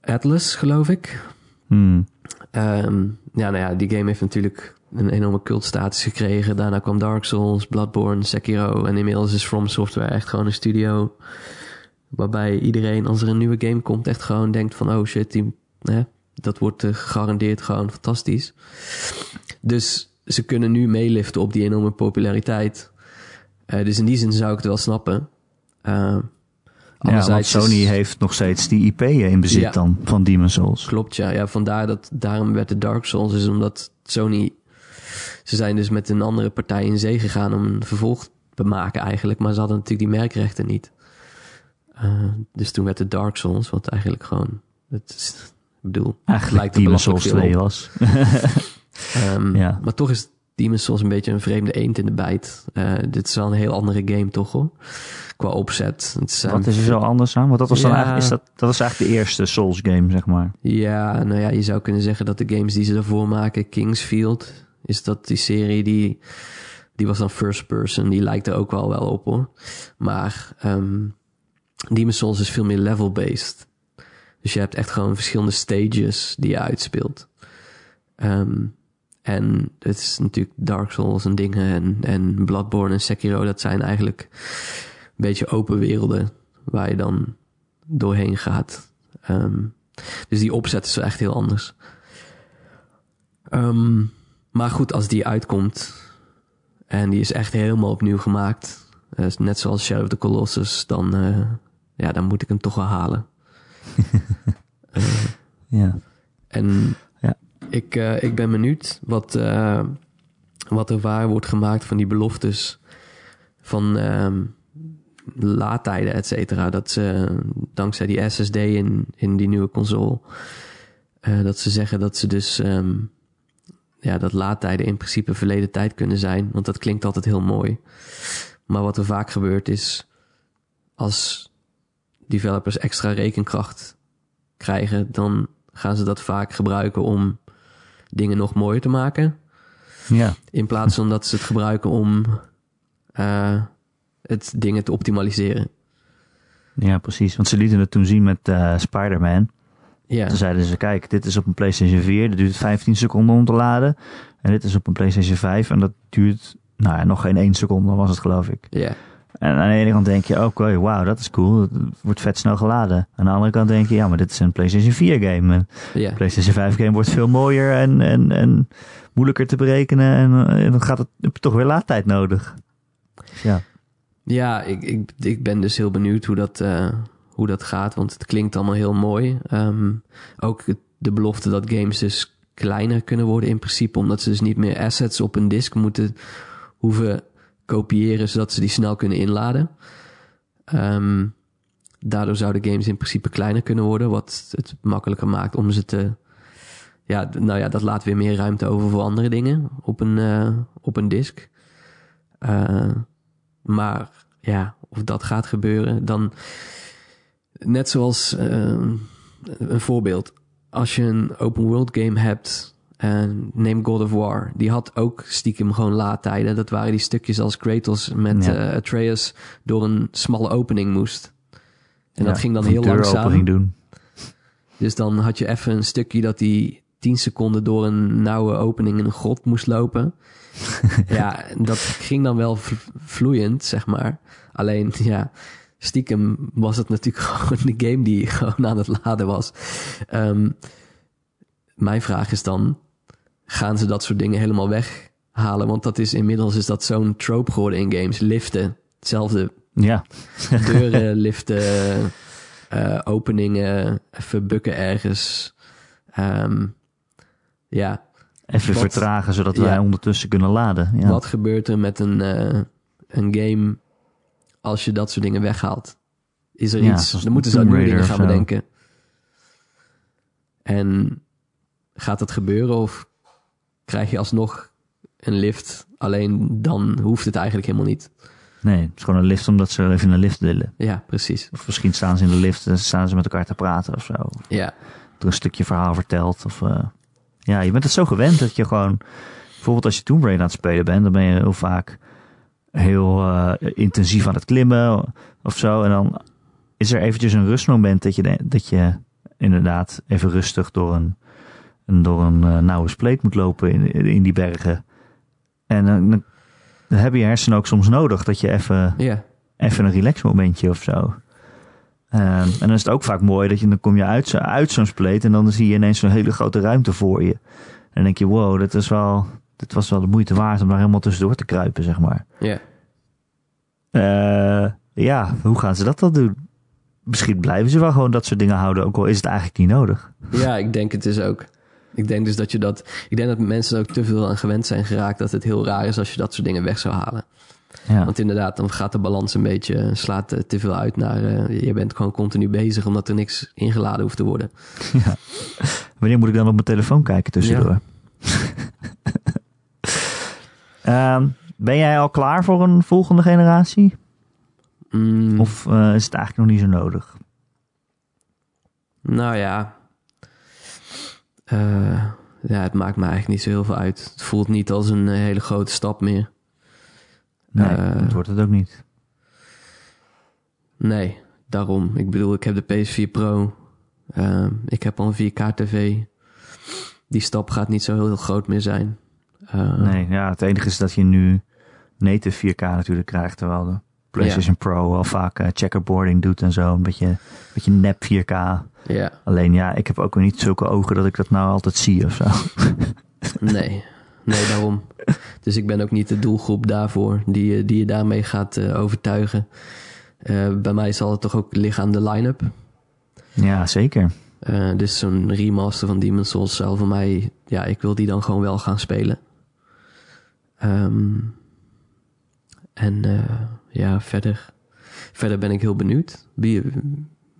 Atlas, geloof ik. Hmm. Um, ja, nou ja, die game heeft natuurlijk een enorme cultstatus gekregen. Daarna kwam Dark Souls, Bloodborne, Sekiro. En inmiddels is From Software echt gewoon een studio. Waarbij iedereen, als er een nieuwe game komt, echt gewoon denkt van... Oh shit, die, hè, dat wordt uh, gegarandeerd gewoon fantastisch. Dus ze kunnen nu meeliften op die enorme populariteit. Uh, dus in die zin zou ik het wel snappen. Uh, ja, want Sony is... heeft nog steeds die IP in bezit ja, dan van Demon's Souls. Klopt, ja. ja. Vandaar dat, daarom werd de Dark Souls, is omdat Sony ze zijn dus met een andere partij in zee gegaan om een vervolg te maken eigenlijk. Maar ze hadden natuurlijk die merkrechten niet. Uh, dus toen werd het Dark Souls, wat eigenlijk gewoon... Het is, ik bedoel, eigenlijk Demon's Souls 2 was. um, ja. Maar toch is Demon's Souls een beetje een vreemde eend in de bijt. Uh, dit is wel een heel andere game toch hoor. Qua opzet. Het is, Wat is er zo anders aan? Want dat was, ja, dan eigenlijk, is dat, dat was eigenlijk de eerste Souls game, zeg maar. Ja, nou ja, je zou kunnen zeggen dat de games die ze daarvoor maken, Kingsfield, is dat die serie die, die was dan first person. Die lijkt er ook wel wel op hoor. Maar um, Demon's Souls is veel meer level-based. Dus je hebt echt gewoon verschillende stages die je uitspeelt. Um, en het is natuurlijk Dark Souls en dingen en, en Bloodborne en Sekiro. Dat zijn eigenlijk een beetje open werelden waar je dan doorheen gaat. Um, dus die opzet is echt heel anders. Um, maar goed, als die uitkomt en die is echt helemaal opnieuw gemaakt, uh, net zoals Shadow of the Colossus, dan, uh, ja, dan moet ik hem toch wel halen. ja. En ja. Ik, ik ben benieuwd wat, wat er waar wordt gemaakt van die beloftes van um, laadtijden, et cetera. Dat ze dankzij die SSD in, in die nieuwe console, dat ze zeggen dat ze dus um, ja, dat laadtijden in principe verleden tijd kunnen zijn. Want dat klinkt altijd heel mooi. Maar wat er vaak gebeurt is, als developers extra rekenkracht krijgen, dan gaan ze dat vaak gebruiken om dingen nog mooier te maken. Ja. In plaats van dat ze het gebruiken om uh, het dingen te optimaliseren. Ja, precies. Want ze lieten het toen zien met uh, Spider-Man. Ja. Toen zeiden ze, kijk, dit is op een PlayStation 4, dat duurt 15 seconden om te laden. En dit is op een PlayStation 5 en dat duurt, nou ja, nog geen 1 seconde was het geloof ik. Ja. En aan de ene kant denk je, oké, wauw, dat is cool. Het wordt vet snel geladen. Aan de andere kant denk je, ja, maar dit is een PlayStation 4 game. En. PlayStation 5 game wordt veel mooier en, en, en moeilijker te berekenen. En, en dan gaat het, heb je toch weer laadtijd nodig. Dus ja, Ja, ik, ik, ik ben dus heel benieuwd hoe dat, eh, hoe dat gaat, want het klinkt allemaal heel mooi. Ehm, ook de belofte dat games dus kleiner kunnen worden in principe, omdat ze dus niet meer assets op een disk moeten hoeven kopiëren, zodat ze die snel kunnen inladen. Ehm, daardoor zouden games in principe kleiner kunnen worden, wat het makkelijker maakt om ze te... Ja, nou ja, dat laat weer meer ruimte over voor andere dingen op een, eh, op een disk. Eh, maar ja, of dat gaat gebeuren, dan net zoals eh, een voorbeeld. Als je een open world game hebt, en neem God of War, die had ook stiekem gewoon laadtijden. Dat waren die stukjes als Kratos met Ja. eh, Atreus door een smalle opening moest. En dat ging dan heel langzaam. doen. Dus dan had je even een stukje dat die 10 seconden door een nauwe opening in een grot moest lopen. ja, dat ging dan wel vloeiend, zeg maar. Alleen, ja, stiekem was het natuurlijk gewoon de game die gewoon aan het laden was. Ehm, mijn vraag is dan, gaan ze dat soort dingen helemaal weghalen? Want dat is inmiddels is dat zo'n trope geworden in games. Liften, hetzelfde Ja, deuren liften, eh, openingen, even bukken ergens. Ehm, ja, even Wat- vertragen zodat ja. wij ondertussen kunnen laden. Ja. wat gebeurt er met een, eh, een game als je dat soort dingen weghaalt? Is er Ja, iets, dan moeten ze nieuwe dingen gaan bedenken. En gaat dat gebeuren of krijg je alsnog een lift? Alleen dan hoeft het eigenlijk helemaal niet. Nee, het is gewoon een lift omdat ze even in een lift willen. Ja, precies. Of misschien staan ze in de lift en staan ze met elkaar te praten of zo. Ja, er een stukje verhaal vertelt. Of, eh, ja, je bent het zo gewend dat je gewoon... Bijvoorbeeld als je Tomb Raider aan het spelen bent, dan ben je heel vaak heel eh, intensief aan het klimmen of zo. En dan is er eventjes een rustmoment dat je, dat je inderdaad even rustig door een, een, door een eh, nauwe spleet moet lopen in, in die bergen. En dan, dan, dan heb je hersenen ook soms nodig dat je even ja, even een relax momentje of zo. Ehm, en dan is het ook vaak mooi dat je dan kom je uit, uit zo'n spleet en dan zie je ineens zo'n hele grote ruimte voor je. En dan denk je, wow, dit, is wel, dit was wel de moeite waard om daar helemaal tussendoor te kruipen, zeg maar. ja. Eh, ja, hoe gaan ze dat dan doen? Misschien blijven ze wel gewoon dat soort dingen houden, ook al is het eigenlijk niet nodig. Ja, ik denk het dus ook. Ik denk dus dat je dat. Ik denk dat mensen er ook te veel aan gewend zijn geraakt. Dat het heel raar is als je dat soort dingen weg zou halen. Ja, Want inderdaad, dan gaat de balans een beetje. slaat eh, te veel uit naar. eh, je bent gewoon continu bezig omdat er niks ingeladen hoeft te worden. wanneer moet ik dan op mijn telefoon kijken tussendoor? Ehm, ben jij al klaar voor een volgende generatie? Mm, Of eh, is het eigenlijk nog niet zo nodig? Nou ja. Eh, ja, het maakt me eigenlijk niet zo heel veel uit. Het voelt niet als een eh, hele grote stap meer. Nee, Eh. dat wordt het ook niet. Nee, daarom. Ik bedoel, ik heb de PS4 Pro. Eh, ik heb al een 4K TV. Die stap gaat niet zo heel, heel groot meer zijn. Nee, ja, het enige is dat je nu native 4K natuurlijk krijgt, terwijl de PlayStation Pro al vaak eh, checkerboarding doet en zo. Een beetje, een beetje nep 4K. Ja, Alleen ja, ik heb ook weer niet zulke ogen dat ik dat nou altijd zie of zo. nee. Nee, daarom. Dus ik ben ook niet de doelgroep daarvoor die, je- die je daarmee gaat eh, overtuigen. Eh, bij mij zal het toch ook liggen aan de line-up. Ja, zeker. Eh, dus zo'n remaster van Demon's Souls zou voor mij... Ja, ik wil die dan gewoon wel gaan spelen. Ehm, en eh, ja, verder... Verder ben ik heel benieuwd wie,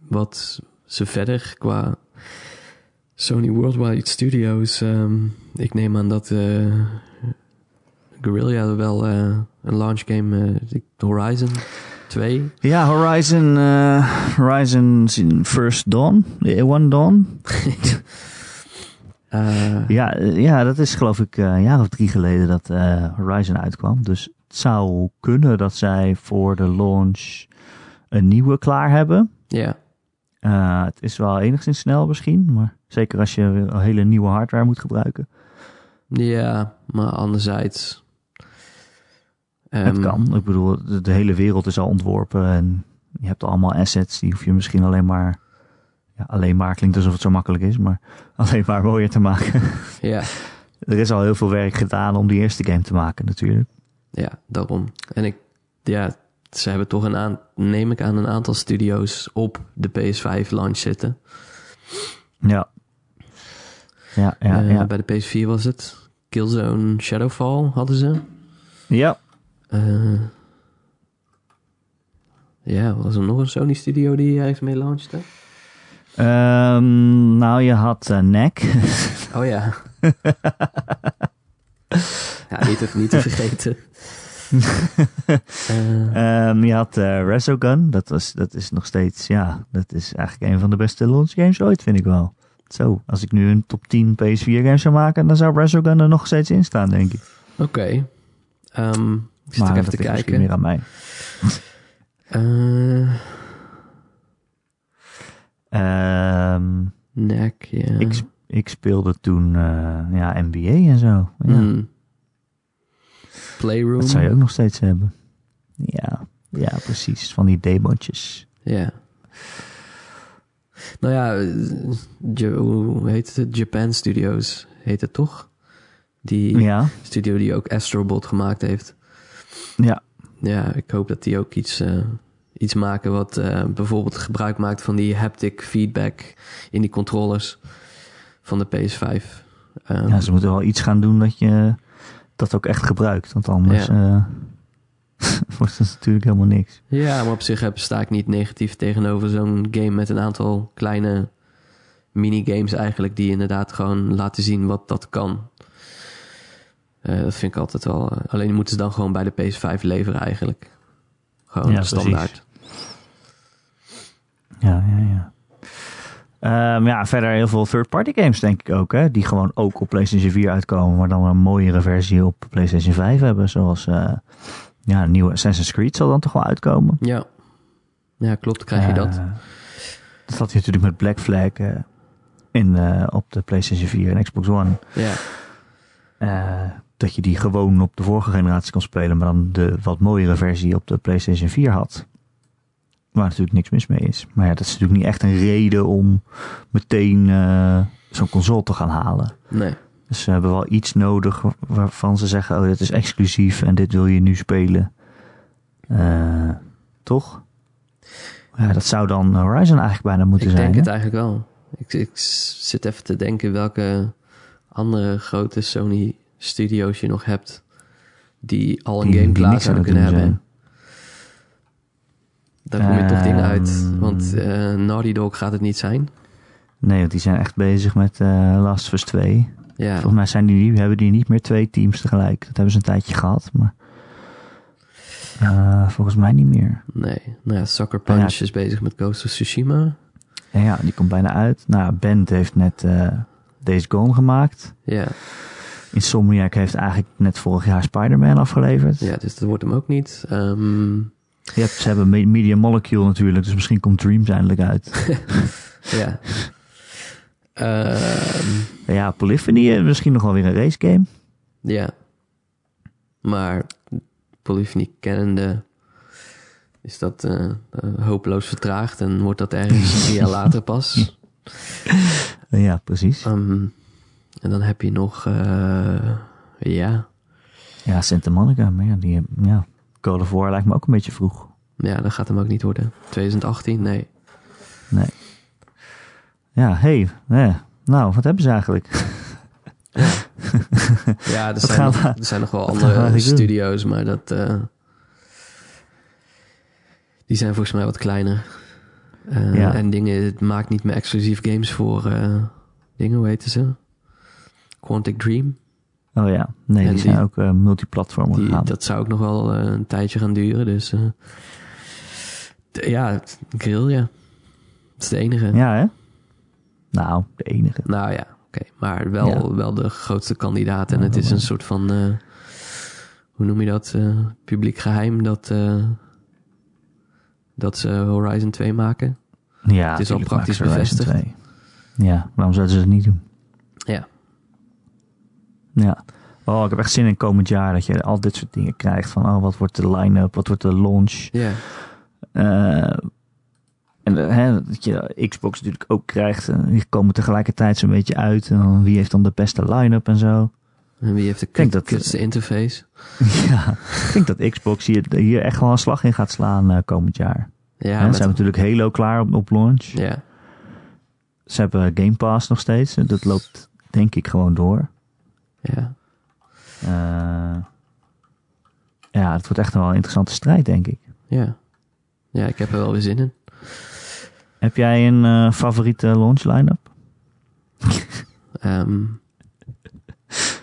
wat ze verder qua Sony Worldwide Studios... ehm, ik neem aan dat eh Guerrilla wel eh, een launch game... eh, Horizon 2... Ja, Horizon, eh, Horizon First Dawn, One Dawn. Ja, ja, dat is geloof ik een jaar of drie geleden dat Horizon uitkwam. Dus zou kunnen dat zij voor de launch een nieuwe klaar hebben. ja, Eh, het is wel enigszins snel misschien, maar zeker als je een hele nieuwe hardware moet gebruiken. Ja, maar anderzijds. het Ehm, kan. Ik bedoel, de, de hele wereld is al ontworpen en je hebt allemaal assets. Die hoef je misschien alleen maar... Ja, alleen maar klinkt alsof het zo makkelijk is, maar alleen maar mooier te maken. Ja, er is al heel veel werk gedaan om die eerste game te maken natuurlijk. Ja, daarom. En ik, ja, ze hebben toch een aan, neem ik aan, een aantal studio's op de PS5 launch zitten. Ja. Ja, ja, Eh, ja. Bij de PS4 was het Killzone Shadowfall hadden ze. Ja, Eh, ja, was er nog een Sony studio die ergens mee launchte? Ehm, nou je had eh NEC. Oh ja. ja, niet te, niet te vergeten. Eh, Ehm, je had eh Resogun. Dat, was, dat is nog steeds, ja, dat is eigenlijk een van de beste launch games ooit, vind ik wel. Zo, als ik nu een top 10 PS4 games zou maken, dan zou Resogun er nog steeds in staan, denk ik. Oké. Ehm, ik zit ook maar even dat te kijken. meer aan mij. Eh Ehm, Nek, ja. ik, ik speelde toen eh, ja, NBA en zo. Ja, Hmm. Playroom. Dat zou je ook nog steeds hebben. Ja, ja precies. Van die demootjes. Ja. Nou ja, eh, hoe heet het? Japan Studios heet het toch? Die Ja, studio die ook Astrobot gemaakt heeft. ja. Ja, ik hoop dat die ook iets, eh, iets maken wat eh, bijvoorbeeld gebruik maakt van die haptic feedback in die controllers van de PS5. Ehm, ja, ze moeten wel iets gaan doen dat je dat ook echt gebruikt. Want anders eh, wordt het natuurlijk helemaal niks. Ja, maar op zich heb, sta ik niet negatief tegenover zo'n game met een aantal kleine minigames eigenlijk, die inderdaad gewoon laten zien wat dat kan. Eh, dat vind ik altijd wel. eh, alleen moeten ze dan gewoon bij de PS5 leveren eigenlijk. Gewoon Ja, precies. standaard. Ja, ja, ja. Ehm, ja, verder heel veel third-party games denk ik ook. Hè, die gewoon ook op PlayStation 4 uitkomen. Maar dan een mooiere versie op PlayStation 5 hebben. Zoals eh, ja, een nieuwe Assassin's Creed zal dan toch wel uitkomen. Ja. Ja, klopt, krijg je dat. Eh, dat had je natuurlijk met Black Flag eh, in, op de PlayStation 4 en Xbox One. Ja, dat je die gewoon op de vorige generatie kon spelen, maar dan de wat mooiere versie op de PlayStation 4 had. Waar natuurlijk niks mis mee is. Maar ja, dat is natuurlijk niet echt een reden om meteen eh, zo'n console te gaan halen. nee. Dus ze hebben wel iets nodig wa- waarvan ze zeggen: Oh, dit is exclusief en dit wil je nu spelen. Eh, toch? Ja, dat zou dan Horizon eigenlijk bijna moeten Ik zijn. denk hè? het eigenlijk wel. Ik, ik zit even te denken welke andere grote Sony studio's je nog hebt die al een Die- game klaar zouden kunnen hebben. Daar kom je toch dingen uit. Ehm. Want eh Naughty Dog gaat het niet zijn. Nee, want die zijn echt bezig met eh Last of Us 2. Ja, Volgens mij zijn die, hebben die niet meer twee teams tegelijk. Dat hebben ze een tijdje gehad, maar eh, volgens mij niet meer. nee. Nou ja, Sucker Punch Ja. is bezig met Ghost of Tsushima. En ja, die komt bijna uit. Nou, Bent heeft net eh Days Gone gemaakt. Ja, Insomniac heeft eigenlijk net vorig jaar Spider-Man afgeleverd. ja, dus dat wordt hem ook niet. Ehm, Hebt, ze hebben Me- Media Molecule natuurlijk, dus misschien komt Dreams eindelijk uit. ja. Ehm, ja, Polyphony, eh, misschien nog wel weer een race game. ja. Maar Polyphony kennende is dat eh, eh, hopeloos vertraagd en wordt dat ergens drie jaar later pas. Ja, precies. Ehm, en dan heb je nog, ja, Ja, Santa Monica, maar ja, die, ja, God of War lijkt me ook een beetje vroeg. ja, dat gaat hem ook niet worden. 2018, nee. Nee. Ja, hey, nou, wat hebben ze eigenlijk? Ja, er zijn, nog, er zijn nog wel andere doen? studio's, maar dat, eh, die zijn volgens mij wat kleiner. Eh, Ja. En dingen, het maakt niet meer exclusief games voor eh, dingen, hoe heten ze? Quantic Dream. Oh ja, nee, En die zijn die- ook eh, multiplatform gegaan. dat zou ook nog wel eh, een tijdje gaan duren. Dus d- ja, grill, ja. Dat is de enige. Ja, hè? Nou, de enige. Nou ja, oké. Maar wel, Ja. wel de grootste kandidaat. En Ja, het is wel. een soort van, hoe noem je dat? publiek geheim dat, dat ze Horizon 2 maken. Ja, Het is al praktisch bevestigd. 2. Ja, waarom zouden ze het niet doen? Ja. Ja. Oh, ik heb echt zin in komend jaar dat je al dit soort dingen krijgt. Van, oh, wat wordt de line-up? Wat wordt de launch? Ja. Eh, en eh, hè, dat je Xbox natuurlijk ook krijgt. En die komen tegelijkertijd zo'n beetje uit. En wie heeft dan de beste line-up en zo. En wie heeft de kutste interface? ja, ik denk dat Xbox hier, hier echt wel een slag in gaat slaan eh, komend jaar. Ja, ze zijn natuurlijk Halo klaar op, op launch. ja. Ze hebben Game Pass nog steeds. En dat loopt denk ik gewoon door. Ja. Eh, ja, het wordt echt wel een interessante strijd, denk ik. Ja. Ja, ik heb er wel weer zin in. Heb jij een eh, favoriete launch line-up? Ehm,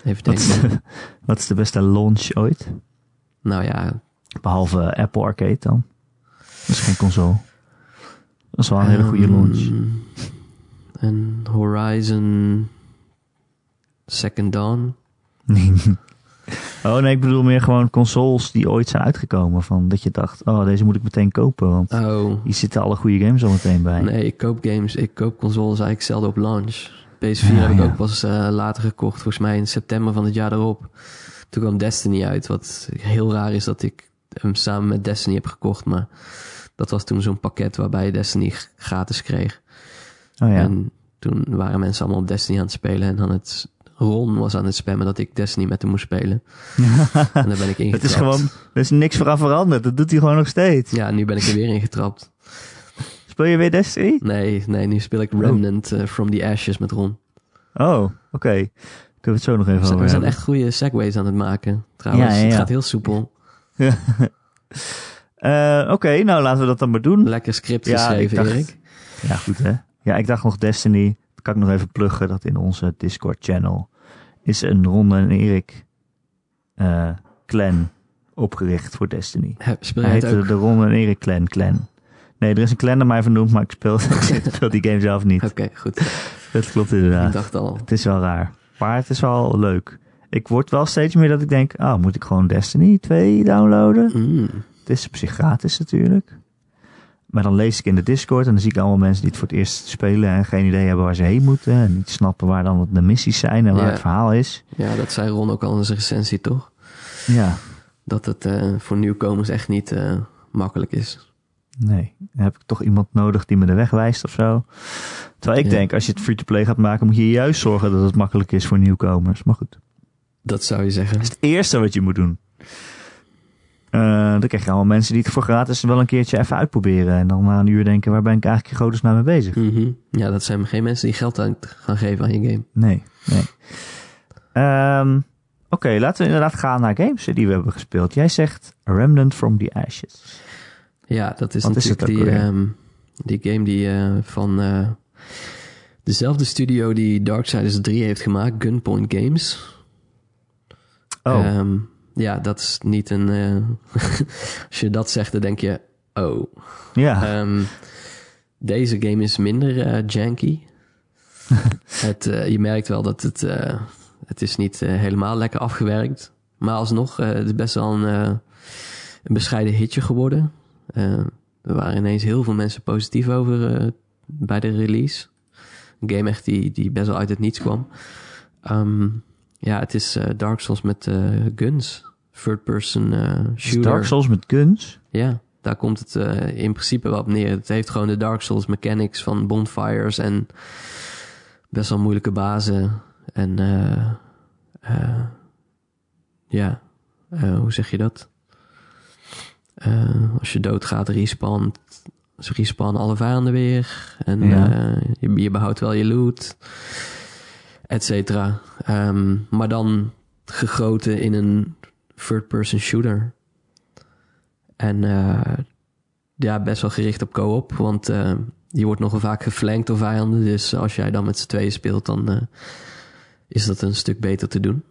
even Wat is, denken. de, wat is de beste launch ooit? Nou ja, Behalve Apple Arcade dan. Dat is geen console. Dat is wel een hele goede ehm, launch. Een Horizon Second Dawn. oh nee, ik bedoel meer gewoon consoles die ooit zijn uitgekomen. Van dat je dacht, oh deze moet ik meteen kopen. Want Oh, hier zitten alle goede games al meteen bij. nee, ik koop games. Ik koop consoles eigenlijk zelden op launch. PS4 Ja, heb ik ja. ook pas eh, later gekocht. Volgens mij in september van het jaar erop. Toen kwam Destiny uit. Wat heel raar is dat ik hem samen met Destiny heb gekocht. Maar dat was toen zo'n pakket waarbij je Destiny gratis kreeg. Oh ja. En toen waren mensen allemaal op Destiny aan het spelen. En dan het Ron was aan het spammen dat ik Destiny met hem moest spelen. En daar ben ik ingetrapt. Het is gewoon, er is niks voor aan veranderd. Dat doet hij gewoon nog steeds. Ja, nu ben ik er weer ingetrapt. Speel je weer Destiny? Nee, nee, nu speel ik Remnant eh, From the Ashes met Ron. Oh, oké. Kunnen we het zo nog even We over we zijn echt goede segways aan het maken. Trouwens, Ja, ja, ja. het gaat heel soepel. Eh, Oké, nou laten we dat dan maar doen. Lekker script geschreven, ik dacht- Erik. Ja, goed hè. Ja, ik dacht nog Destiny. Kan ik nog even pluggen dat in onze Discord channel is een Ronde en Erik eh, clan opgericht voor Destiny. He- Speel Hij heette ook? de Ronde en Erik clan clan. Nee, er is een clan naar mij vernoemd, maar ik speel, ik speel die game zelf niet. Oké, goed. Dat klopt Ik inderdaad. dacht al. Het is wel raar. Maar het is wel leuk. Ik word wel steeds meer dat ik denk, ah, moet ik gewoon Destiny 2 downloaden? Mm. Het is op zich gratis natuurlijk. Maar dan lees ik in de Discord en dan zie ik allemaal mensen die het voor het eerst spelen en geen idee hebben waar ze heen moeten. En niet snappen waar dan de missies zijn en waar Ja. het verhaal is. Ja, dat zei Ron ook al in zijn recensie, toch? Ja, Dat het eh, voor nieuwkomers echt niet eh, makkelijk is. nee. Dan heb ik toch iemand nodig die me de weg wijst of zo. Terwijl ik Ja. denk, als je het free-to-play gaat maken, moet je juist zorgen dat het makkelijk is voor nieuwkomers. Maar goed, Dat zou je zeggen. dat is het eerste wat je moet doen. Eh, dan krijg je allemaal mensen die het voor gratis wel een keertje even uitproberen. En dan na een uur denken, waar ben ik eigenlijk in godesnaam mee bezig? Mhm. Ja, dat zijn geen mensen die geld aan gaan geven aan je game. Nee, nee. Ehm, Oké, laten we inderdaad gaan naar games die we hebben gespeeld. Jij zegt Remnant from the Ashes. Ja, dat is Wat natuurlijk die, ehm, die game die eh, van eh, dezelfde studio die Darksiders 3 heeft gemaakt, Gunpoint Games. Oh, Ehm, ja, dat is niet een... eh, als je dat zegt, dan denk je, oh. ja. Ehm, deze game is minder eh, janky. het, eh, je merkt wel dat het... het is niet helemaal lekker afgewerkt. Maar alsnog, het is best wel een, een bescheiden hitje geworden. Er waren ineens heel veel mensen positief over bij de release. Een game echt die, die best wel uit het niets kwam. Ehm, ja, het is eh, Dark Souls met eh, guns. Third person eh, shooter. Dark Souls met guns? Ja, daar komt het in principe wel op neer. Het heeft gewoon de Dark Souls mechanics van bonfires en best wel moeilijke bazen. En ja, hoe zeg je dat? Als je doodgaat, respawnt, ze respawnen alle vijanden weer. En Ja. je, je behoudt wel je loot, et cetera. Ehm, maar dan gegoten in een third-person shooter. En eh, ja, best wel gericht op co-op. Want eh, je wordt nogal vaak geflankt door vijanden. Dus als jij dan met z'n tweeën speelt, dan eh, is dat een stuk beter te doen.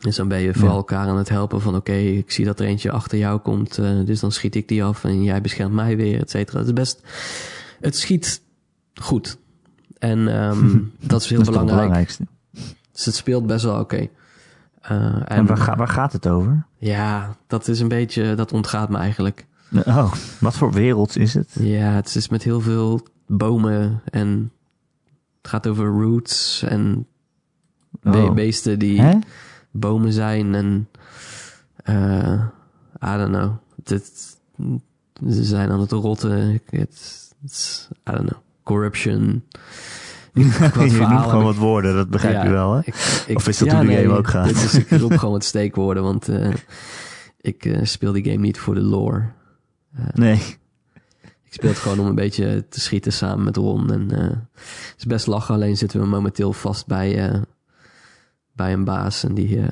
Dus dan ben je voor Ja. elkaar aan het helpen van... oké, ik zie dat er eentje achter jou komt... dus dan schiet ik die af en jij beschermt mij weer, et cetera. Het is best... Het schiet goed. En ehm, dat is heel dat is toch het belangrijk. belangrijkste. Dus het speelt best wel oké. Eh, en En waar, ga- waar gaat het over? ja, dat is een beetje, dat ontgaat me eigenlijk. Oh, wat voor wereld is het? Ja, het is met heel veel bomen en het gaat over roots en Be beesten die Hè? bomen zijn en... eh I don't know. Het, ze zijn aan het rotten. Het, I don't know. Corruption. Je noemt gewoon wat woorden, dat begrijp Ja, je wel, hè? Ik, ik, Of is dat hoe de game ook gaat? Is, ik roep gewoon wat steekwoorden, want eh, ik eh, speel die game niet voor de lore. Nee. Ik speel het gewoon om een beetje te schieten samen met Ron. En eh, het is best lachen, alleen zitten we momenteel vast bij, eh, bij een baas. En die eh,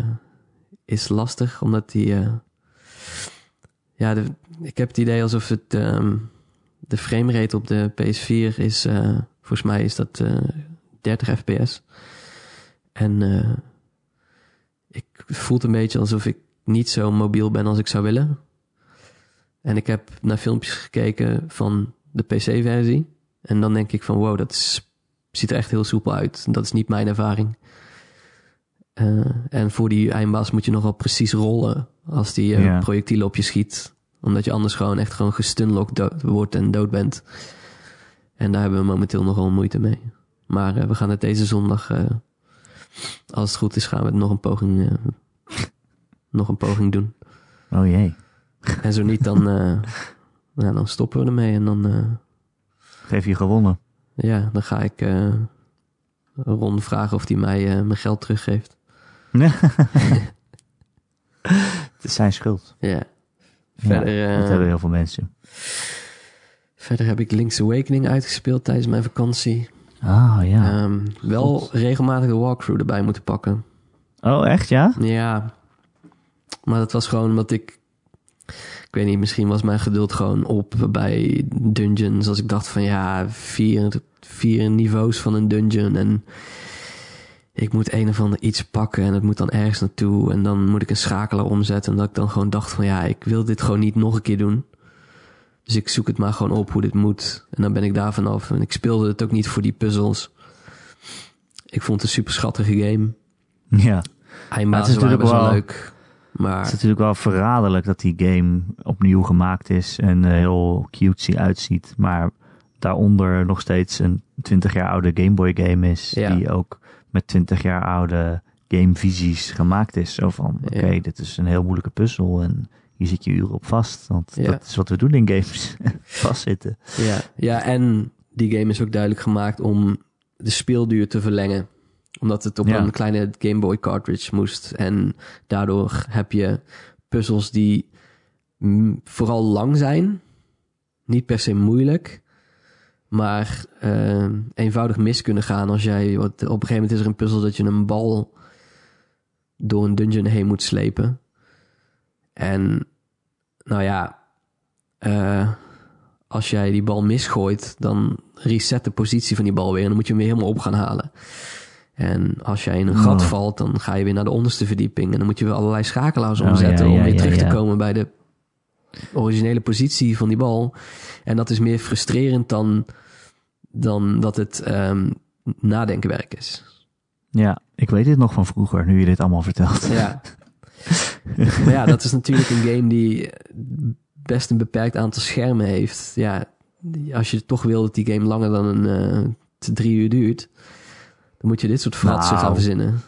is lastig, omdat die... eh, ja, de, ik heb het idee alsof het... ehm, de framerate op de PS4 is... eh, volgens mij is dat eh 30 fps. En eh, ik het voelt een beetje alsof ik niet zo mobiel ben als ik zou willen. En ik heb naar filmpjes gekeken van de PC-versie. En dan denk ik van wow, dat is- ziet er echt heel soepel uit. Dat is niet mijn ervaring. Eh, en voor die eindbaas moet je nogal precies rollen als die eh, Ja. projectielen op je schiet. Omdat je anders gewoon echt gewoon gestunlocked wordt en dood bent. En daar hebben we momenteel nogal moeite mee. Maar eh, we gaan het deze zondag, eh, als het goed is, gaan we het nog een poging, eh, nog een poging doen. Oh jee. En zo niet, dan, nou, dan stoppen we ermee. En dan, Geef je gewonnen. ja, dan ga ik Ron vragen of hij mij mijn geld teruggeeft. Het is zijn schuld. Ja. Verder, Ja, dat hebben heel veel mensen. Verder heb ik Link's Awakening uitgespeeld tijdens mijn vakantie. Ah, ja. Ehm, wel regelmatig de walkthrough erbij moeten pakken. oh, echt, ja? Ja, maar dat was gewoon omdat ik... Ik weet niet, misschien was mijn geduld gewoon op bij dungeons. Als ik dacht van ja, vier, vier niveaus van een dungeon en ik moet een of ander iets pakken en het moet dan ergens naartoe. En dan moet ik een schakelaar omzetten. En dat ik dan gewoon dacht van ja, ik wil dit gewoon niet nog een keer doen. Dus ik zoek het maar gewoon op hoe dit moet. En dan ben ik daar vanaf. En ik speelde het ook niet voor die puzzels. Ik vond het een super schattige game. Ja. Eindbazen natuurlijk waren best wel wel- leuk. Maar Het is natuurlijk wel verraderlijk dat die game opnieuw gemaakt is en eh, heel cutesy uitziet. Maar daaronder nog steeds een 20 jaar oude Game Boy game is. Ja. Die ook met 20 jaar oude gamevisies gemaakt is. Zo van, Ja. oké, dit is een heel moeilijke puzzel en hier zit je uren op vast. Want Ja. dat is wat we doen in games. Vastzitten. Ja, ja, en die game is ook duidelijk gemaakt om de speelduur te verlengen. Omdat het op Ja. een kleine Game Boy cartridge moest. En daardoor heb je puzzels die vooral lang zijn. Niet per se moeilijk. Maar eh, eenvoudig mis kunnen gaan als jij... Wat, op een gegeven moment is er een puzzel dat je een bal door een dungeon heen moet slepen. En nou ja... eh, als jij die bal misgooit, dan reset de positie van die bal weer. En dan moet je hem weer helemaal op gaan halen. En als jij in een gat Oh. valt, dan ga je weer naar de onderste verdieping. En dan moet je weer allerlei schakelaars Oh, omzetten ja, ja, om weer terug te komen bij de originele positie van die bal. En dat is meer frustrerend dan, dan dat het ehm, nadenkenwerk is. Ja, ik weet dit nog van vroeger, nu je dit allemaal vertelt. Ja. maar ja, dat is natuurlijk een game die best een beperkt aantal schermen heeft. Ja, als je toch wil dat die game langer dan een eh, drie uur duurt, dan moet je dit soort fratsen Nou. gaan verzinnen.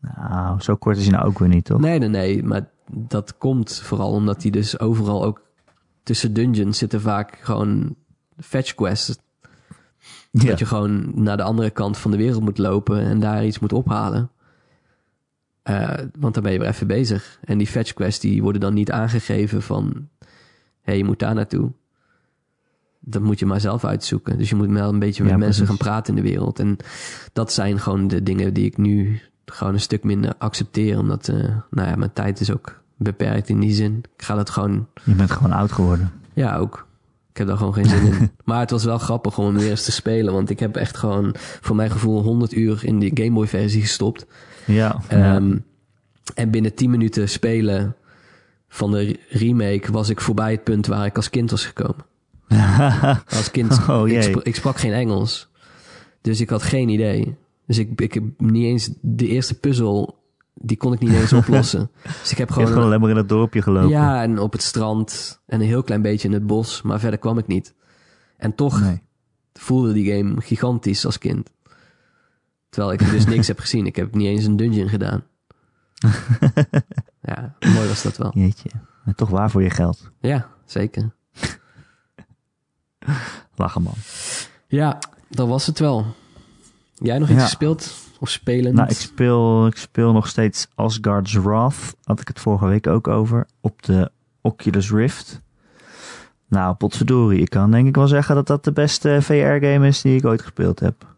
Nou, zo kort is hij nou ook weer niet, toch? Nee, nee, nee, maar dat komt vooral omdat die dus overal ook tussen dungeons zitten vaak gewoon fetch quests. ja. Dat je gewoon naar de andere kant van de wereld moet lopen en daar iets moet ophalen. Eh, want dan ben je weer even bezig. En die fetch quests die worden dan niet aangegeven van... hé, hey, je moet daar naartoe. Dat moet je maar zelf uitzoeken. Dus je moet wel een beetje met Ja, mensen precies. gaan praten in de wereld. En dat zijn gewoon de dingen die ik nu gewoon een stuk minder accepteer. Omdat, eh, nou ja, mijn tijd is ook beperkt in die zin. Ik ga dat gewoon Je bent gewoon oud geworden. ja, ook. Ik heb daar gewoon geen zin in. Maar het was wel grappig om hem weer eens te spelen. Want ik heb echt gewoon, voor mijn gevoel, 100 uur in die Game Boy versie gestopt. Ja. Ehm, en binnen 10 minuten spelen van de remake was ik voorbij het punt waar ik als kind was gekomen. Als kind, Oh, ik, jee. spra- ik sprak geen Engels. Dus ik had geen idee. Dus ik, ik heb niet eens de eerste puzzel, die kon ik niet eens oplossen. Dus ik heb gewoon gewoon alleen maar in het dorpje gelopen. ja, en op het strand en een heel klein beetje in het bos, maar verder kwam ik niet. En toch Nee. voelde die game gigantisch als kind. Terwijl ik dus niks heb gezien. Ik heb niet eens een dungeon gedaan. ja, mooi was dat wel. Jeetje. Maar toch waar voor je geld. Ja, zeker. Lachen man. Ja, dat was het wel. Jij nog iets Ja. gespeeld? Of spelend? Nou, ik speel, ik speel nog steeds Asgard's Wrath. Had ik het vorige week ook over. Op de Oculus Rift. Nou, potverdorie. Ik kan denk ik wel zeggen dat dat de beste VR-game is die ik ooit gespeeld heb.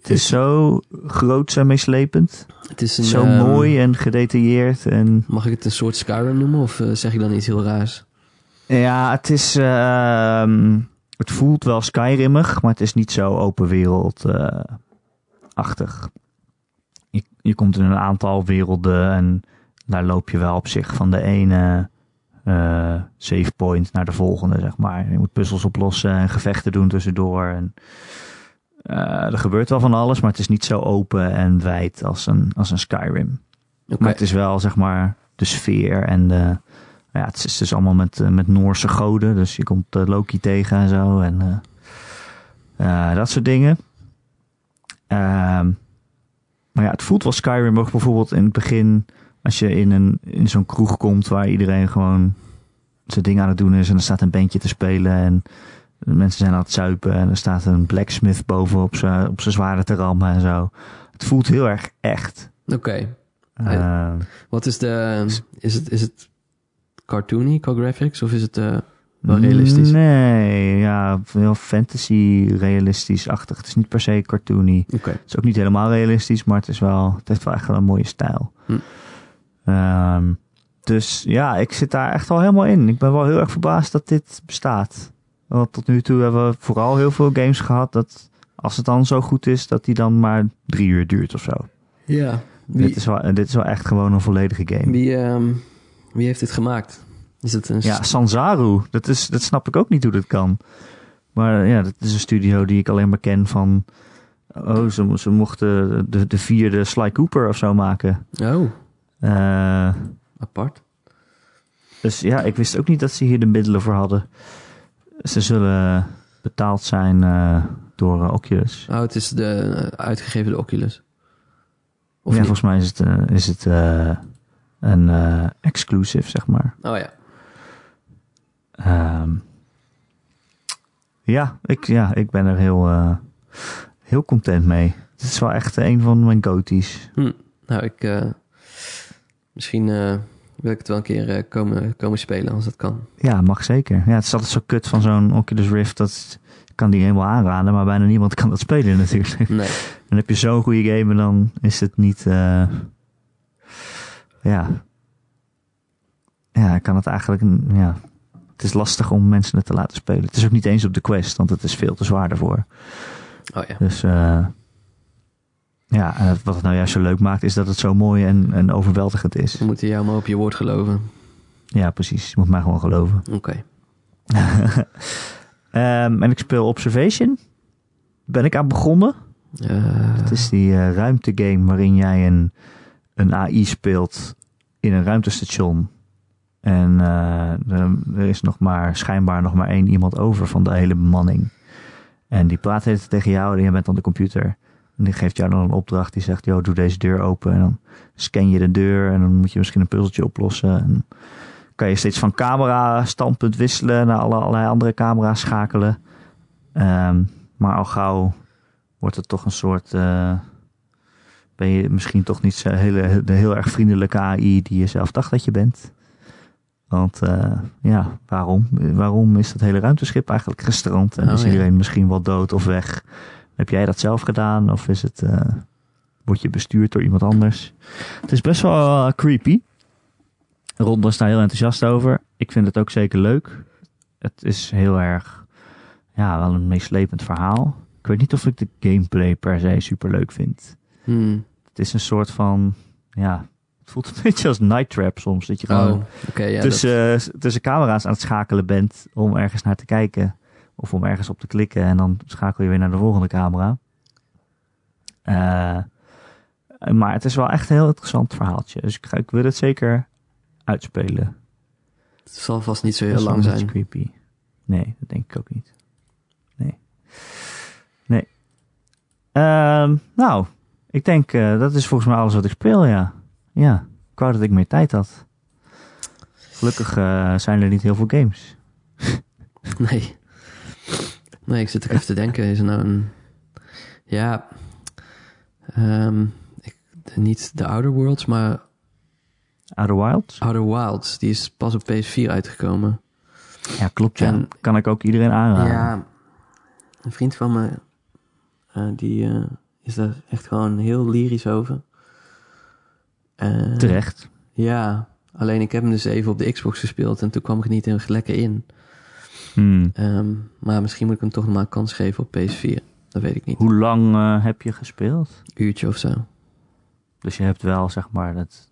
Het is zo groot en meeslepend. het is een, Zo ehm, mooi en gedetailleerd. En Mag ik het een soort Skyrim noemen? Of eh, zeg ik dan iets heel raars? ja, het is... ehm, het voelt wel Skyrimmig, maar het is niet zo open wereld eh. Je, je komt in een aantal werelden en daar loop je wel op zich van de ene eh save point naar de volgende, zeg maar. Je moet puzzels oplossen en gevechten doen tussendoor. En, er gebeurt wel van alles, maar het is niet zo open en wijd als een, als een Skyrim. Maar het is wel, zeg maar, de sfeer en de... Ja, het is dus allemaal met, eh, met Noorse goden. Dus je komt eh, Loki tegen en zo. En eh, eh, dat soort dingen. Ehm, maar ja, het voelt wel Skyrim ook bijvoorbeeld in het begin... Als je in, een, in zo'n kroeg komt waar iedereen gewoon zijn ding aan het doen is... en er staat een bandje te spelen en de mensen zijn aan het zuipen... en er staat een blacksmith boven op zijn op zijn zwaarden te rammen en zo. Het voelt heel erg echt. Oké. Ehm, Wat is de... Is het, is het cartoony qua graphics? Of is het eh, wel realistisch? Nee, ja, heel fantasy realistisch-achtig. Het is niet per se cartoony. Oké. Het is ook niet helemaal realistisch, maar het, is wel, het heeft wel echt wel een mooie stijl. Hm. Ehm, dus ja, ik zit daar echt wel helemaal in. Ik ben wel heel erg verbaasd dat dit bestaat. Want tot nu toe hebben we vooral heel veel games gehad dat als het dan zo goed is, dat die dan maar drie uur duurt of zo. Ja. Dit, is wel, dit is wel echt gewoon een volledige game. wie, ehm, wie heeft dit gemaakt? Is het een... Ja, Sanzaru. Dat, is, dat snap ik ook niet hoe dat kan. Maar ja, dat is een studio die ik alleen maar ken van... Oh, ze, ze mochten de, de vierde Sly Cooper of zo maken. Oh, Eh, apart. dus ja, ik wist ook niet dat ze hier de middelen voor hadden. Ze zullen betaald zijn eh, door eh, Oculus. Oh, het is de eh, uitgegeven Oculus. Of ja, niet? volgens mij is het, is het een exclusive, zeg maar. Oh ja. Ehm, ja, ik, ja, ik ben er heel, heel content mee. Het is wel echt een van mijn goties. Hm. Nou, ik... misschien wil ik het wel een keer eh, komen, komen spelen als dat kan. Ja, mag zeker. Ja, het is altijd zo kut van zo'n Oculus Rift. Dat kan die helemaal aanraden, maar bijna niemand kan dat spelen natuurlijk. Nee. Dan heb je zo'n goede game en dan is het niet... eh, ja. Ja, kan het eigenlijk... Ja. Het is lastig om mensen het te laten spelen. Het is ook niet eens op de Quest, want het is veel te zwaar daarvoor. Oh ja. Dus eh, ja, en wat het nou juist zo leuk maakt, is dat het zo mooi en, en overweldigend is. We moeten jou maar op je woord geloven. Ja, precies. Je moet mij gewoon geloven. Oké. Ehm, en ik speel Observation. Ben ik aan begonnen. Eh, Het is die eh, ruimtegame waarin jij een, een AI speelt in een ruimtestation. En eh, er, er is nog maar schijnbaar nog maar één iemand over van de hele bemanning. En die praat tegen jou en je bent dan de computer. En die geeft jou dan een opdracht die zegt, joh, doe deze deur open. En dan scan je de deur en dan moet je misschien een puzzeltje oplossen. En kan je steeds van camera standpunt wisselen naar alle, allerlei andere camera's schakelen. Ehm, maar al gauw wordt het toch een soort. eh, ben je misschien toch niet zo hele, de heel erg vriendelijke AI die je zelf dacht dat je bent? Want eh, ja, waarom? Waarom is dat hele ruimteschip eigenlijk gestrand? En Oh, is ja. iedereen misschien wel dood of weg? Heb jij dat zelf gedaan? Of is het, eh, word je bestuurd door iemand anders? Het is best wel eh, creepy. Ron is daar heel enthousiast over. Ik vind het ook zeker leuk. Het is heel erg, ja, wel een meeslepend verhaal. Ik weet niet of ik de gameplay per se super leuk vind. hm. Het is een soort van, ja, het voelt een beetje als Night Trap soms. Dat je gewoon Oh, ja, tussen, tussen camera's aan het schakelen bent om ergens naar te kijken. Of om ergens op te klikken en dan schakel je weer naar de volgende camera. Eh, maar het is wel echt een heel interessant verhaaltje. Dus ik, ga, ik wil het zeker uitspelen. het zal vast niet zo heel lang zijn. creepy. Nee, dat denk ik ook niet. Nee. Nee. Ehm, nou, ik denk uh, dat is volgens mij alles wat ik speel, ja. Ja, ik wou dat ik meer tijd had. Gelukkig uh, zijn er niet heel veel games. nee. Nee, ik zit er even te denken. Is er nou een... Ja... Um, ik, niet de Outer Worlds, maar... Outer Wilds? Outer Wilds. Die is pas op PS4 uitgekomen. Ja, klopt. Ja. En, kan ik ook iedereen aanraden. Ja, een vriend van me... Uh, die uh, is daar echt gewoon heel lyrisch over. Uh, Terecht. Ja, alleen ik heb hem dus even op de Xbox gespeeld en toen kwam ik niet heel lekker in. Hmm. Um, maar misschien moet ik hem toch nog maar een kans geven op PS4. Dat weet ik niet. Hoe lang uh, heb je gespeeld? Een uurtje of zo. Dus je hebt wel, zeg maar, het,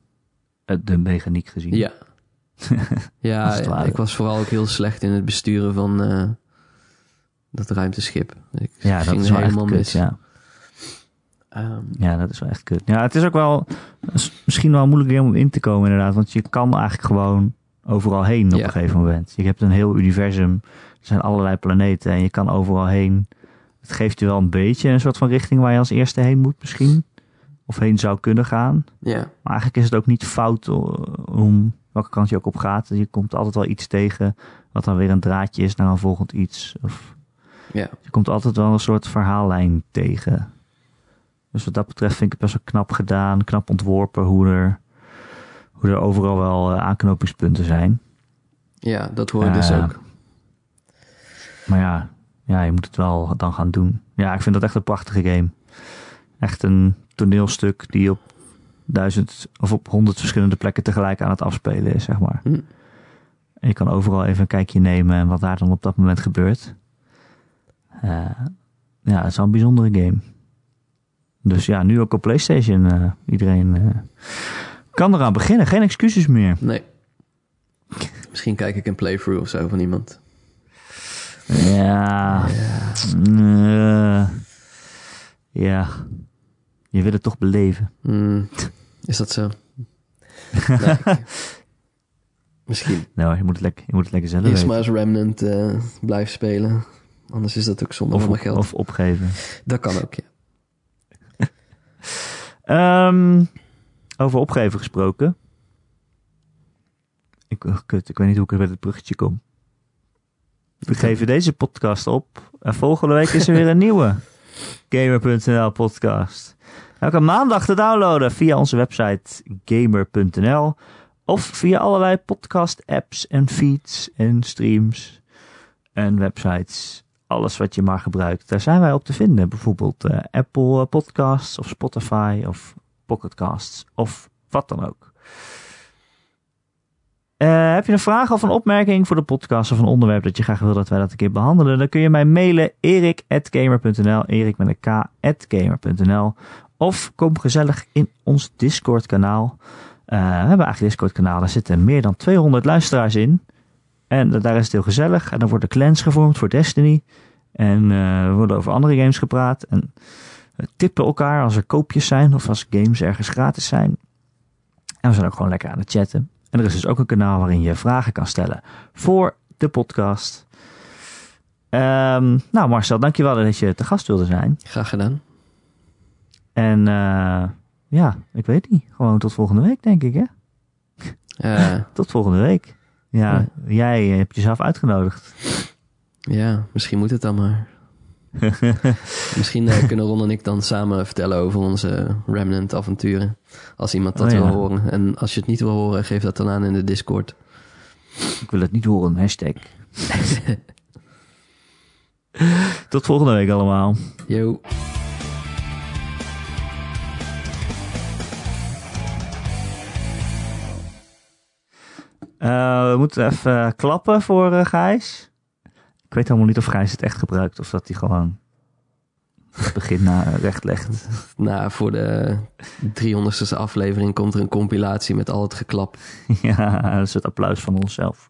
de mechaniek gezien? Ja. ja, ik was vooral ook heel slecht in het besturen van uh, dat ruimteschip. Ik ja, dat is wel helemaal kut, mis. Ja. Um, ja, dat is wel echt kut. Ja, het is ook wel misschien wel moeilijk om in te komen inderdaad. Want je kan eigenlijk gewoon overal heen op een gegeven moment. Je hebt een heel universum. Er zijn allerlei planeten en je kan overal heen. Het geeft je wel een beetje een soort van richting waar je als eerste heen moet misschien. Of heen zou kunnen gaan. Ja. Maar eigenlijk is het ook niet fout om welke kant je ook op gaat. Je komt altijd wel iets tegen wat dan weer een draadje is naar een volgend iets. Of ja. Je komt altijd wel een soort verhaallijn tegen. Dus wat dat betreft vind ik het best wel knap gedaan, knap ontworpen hoe er, hoe er overal wel uh, aanknopingspunten zijn. Ja, dat hoor ik dus Eh, ook. Maar ja, ja, je moet het wel dan gaan doen. Ja, ik vind dat echt een prachtige game. Echt een toneelstuk die op duizend of op honderd verschillende plekken tegelijk aan het afspelen is, zeg maar. Hm. En je kan overal even een kijkje nemen en wat daar dan op dat moment gebeurt. Uh, ja, het is wel een bijzondere game. Dus ja, nu ook op PlayStation. Uh, iedereen uh, kan eraan beginnen. Geen excuses meer. Nee. Misschien kijk ik een playthrough of zo van iemand. Ja. Ja. ja. Je wil het toch beleven. Mm. Is dat zo? nee. Misschien. Nou, je moet het lekker, je moet het lekker zelf Eerst maar als Remnant uh, blijven spelen. Anders is dat ook zonde of, van mijn geld. Of opgeven. Dat kan ook, ja. um, over opgeven gesproken. Ik, oh, kut, ik weet niet hoe ik er met het bruggetje kom. We geven deze podcast op. En volgende week is er weer een nieuwe Gamer.nl podcast. Elke maandag te downloaden via onze website gamer.nl. Of via allerlei podcast apps en feeds en streams en websites. Alles wat je maar gebruikt. Daar zijn wij op te vinden. Bijvoorbeeld uh, Apple Podcasts of Spotify of Pocketcasts of wat dan ook. Uh, heb je een vraag of een opmerking voor de podcast of een onderwerp dat je graag wil dat wij dat een keer behandelen? Dan kun je mij mailen erik.gamer.nl erik met een k.gamer.nl of kom gezellig in ons Discord kanaal. Uh, we hebben eigenlijk Discord kanaal, daar zitten meer dan 200 luisteraars in. En daar is het heel gezellig. En dan worden clans gevormd voor Destiny. En uh, worden over andere games gepraat. En we tippen elkaar als er koopjes zijn of als games ergens gratis zijn. En we zijn ook gewoon lekker aan het chatten. En er is dus ook een kanaal waarin je vragen kan stellen voor de podcast. Um, nou Marcel, dankjewel dat je te gast wilde zijn. Graag gedaan. En uh, ja, ik weet niet. Gewoon tot volgende week denk ik hè? Uh, tot volgende week. Ja, ja, jij hebt jezelf uitgenodigd. Ja, misschien moet het dan maar. misschien uh, kunnen Ron en ik dan samen vertellen over onze Remnant avonturen. Als iemand dat Oh, ja. wil horen. En als je het niet wil horen, geef dat dan aan in de Discord. Ik wil het niet horen, hashtag. Tot volgende week allemaal. Yo. Uh, we moeten even klappen voor uh, Gijs. Ik weet helemaal niet of Gijs het echt gebruikt of dat hij gewoon het begin naar recht legt. Nou, voor de 300ste aflevering komt er een compilatie met al het geklap. ja, een soort applaus van onszelf.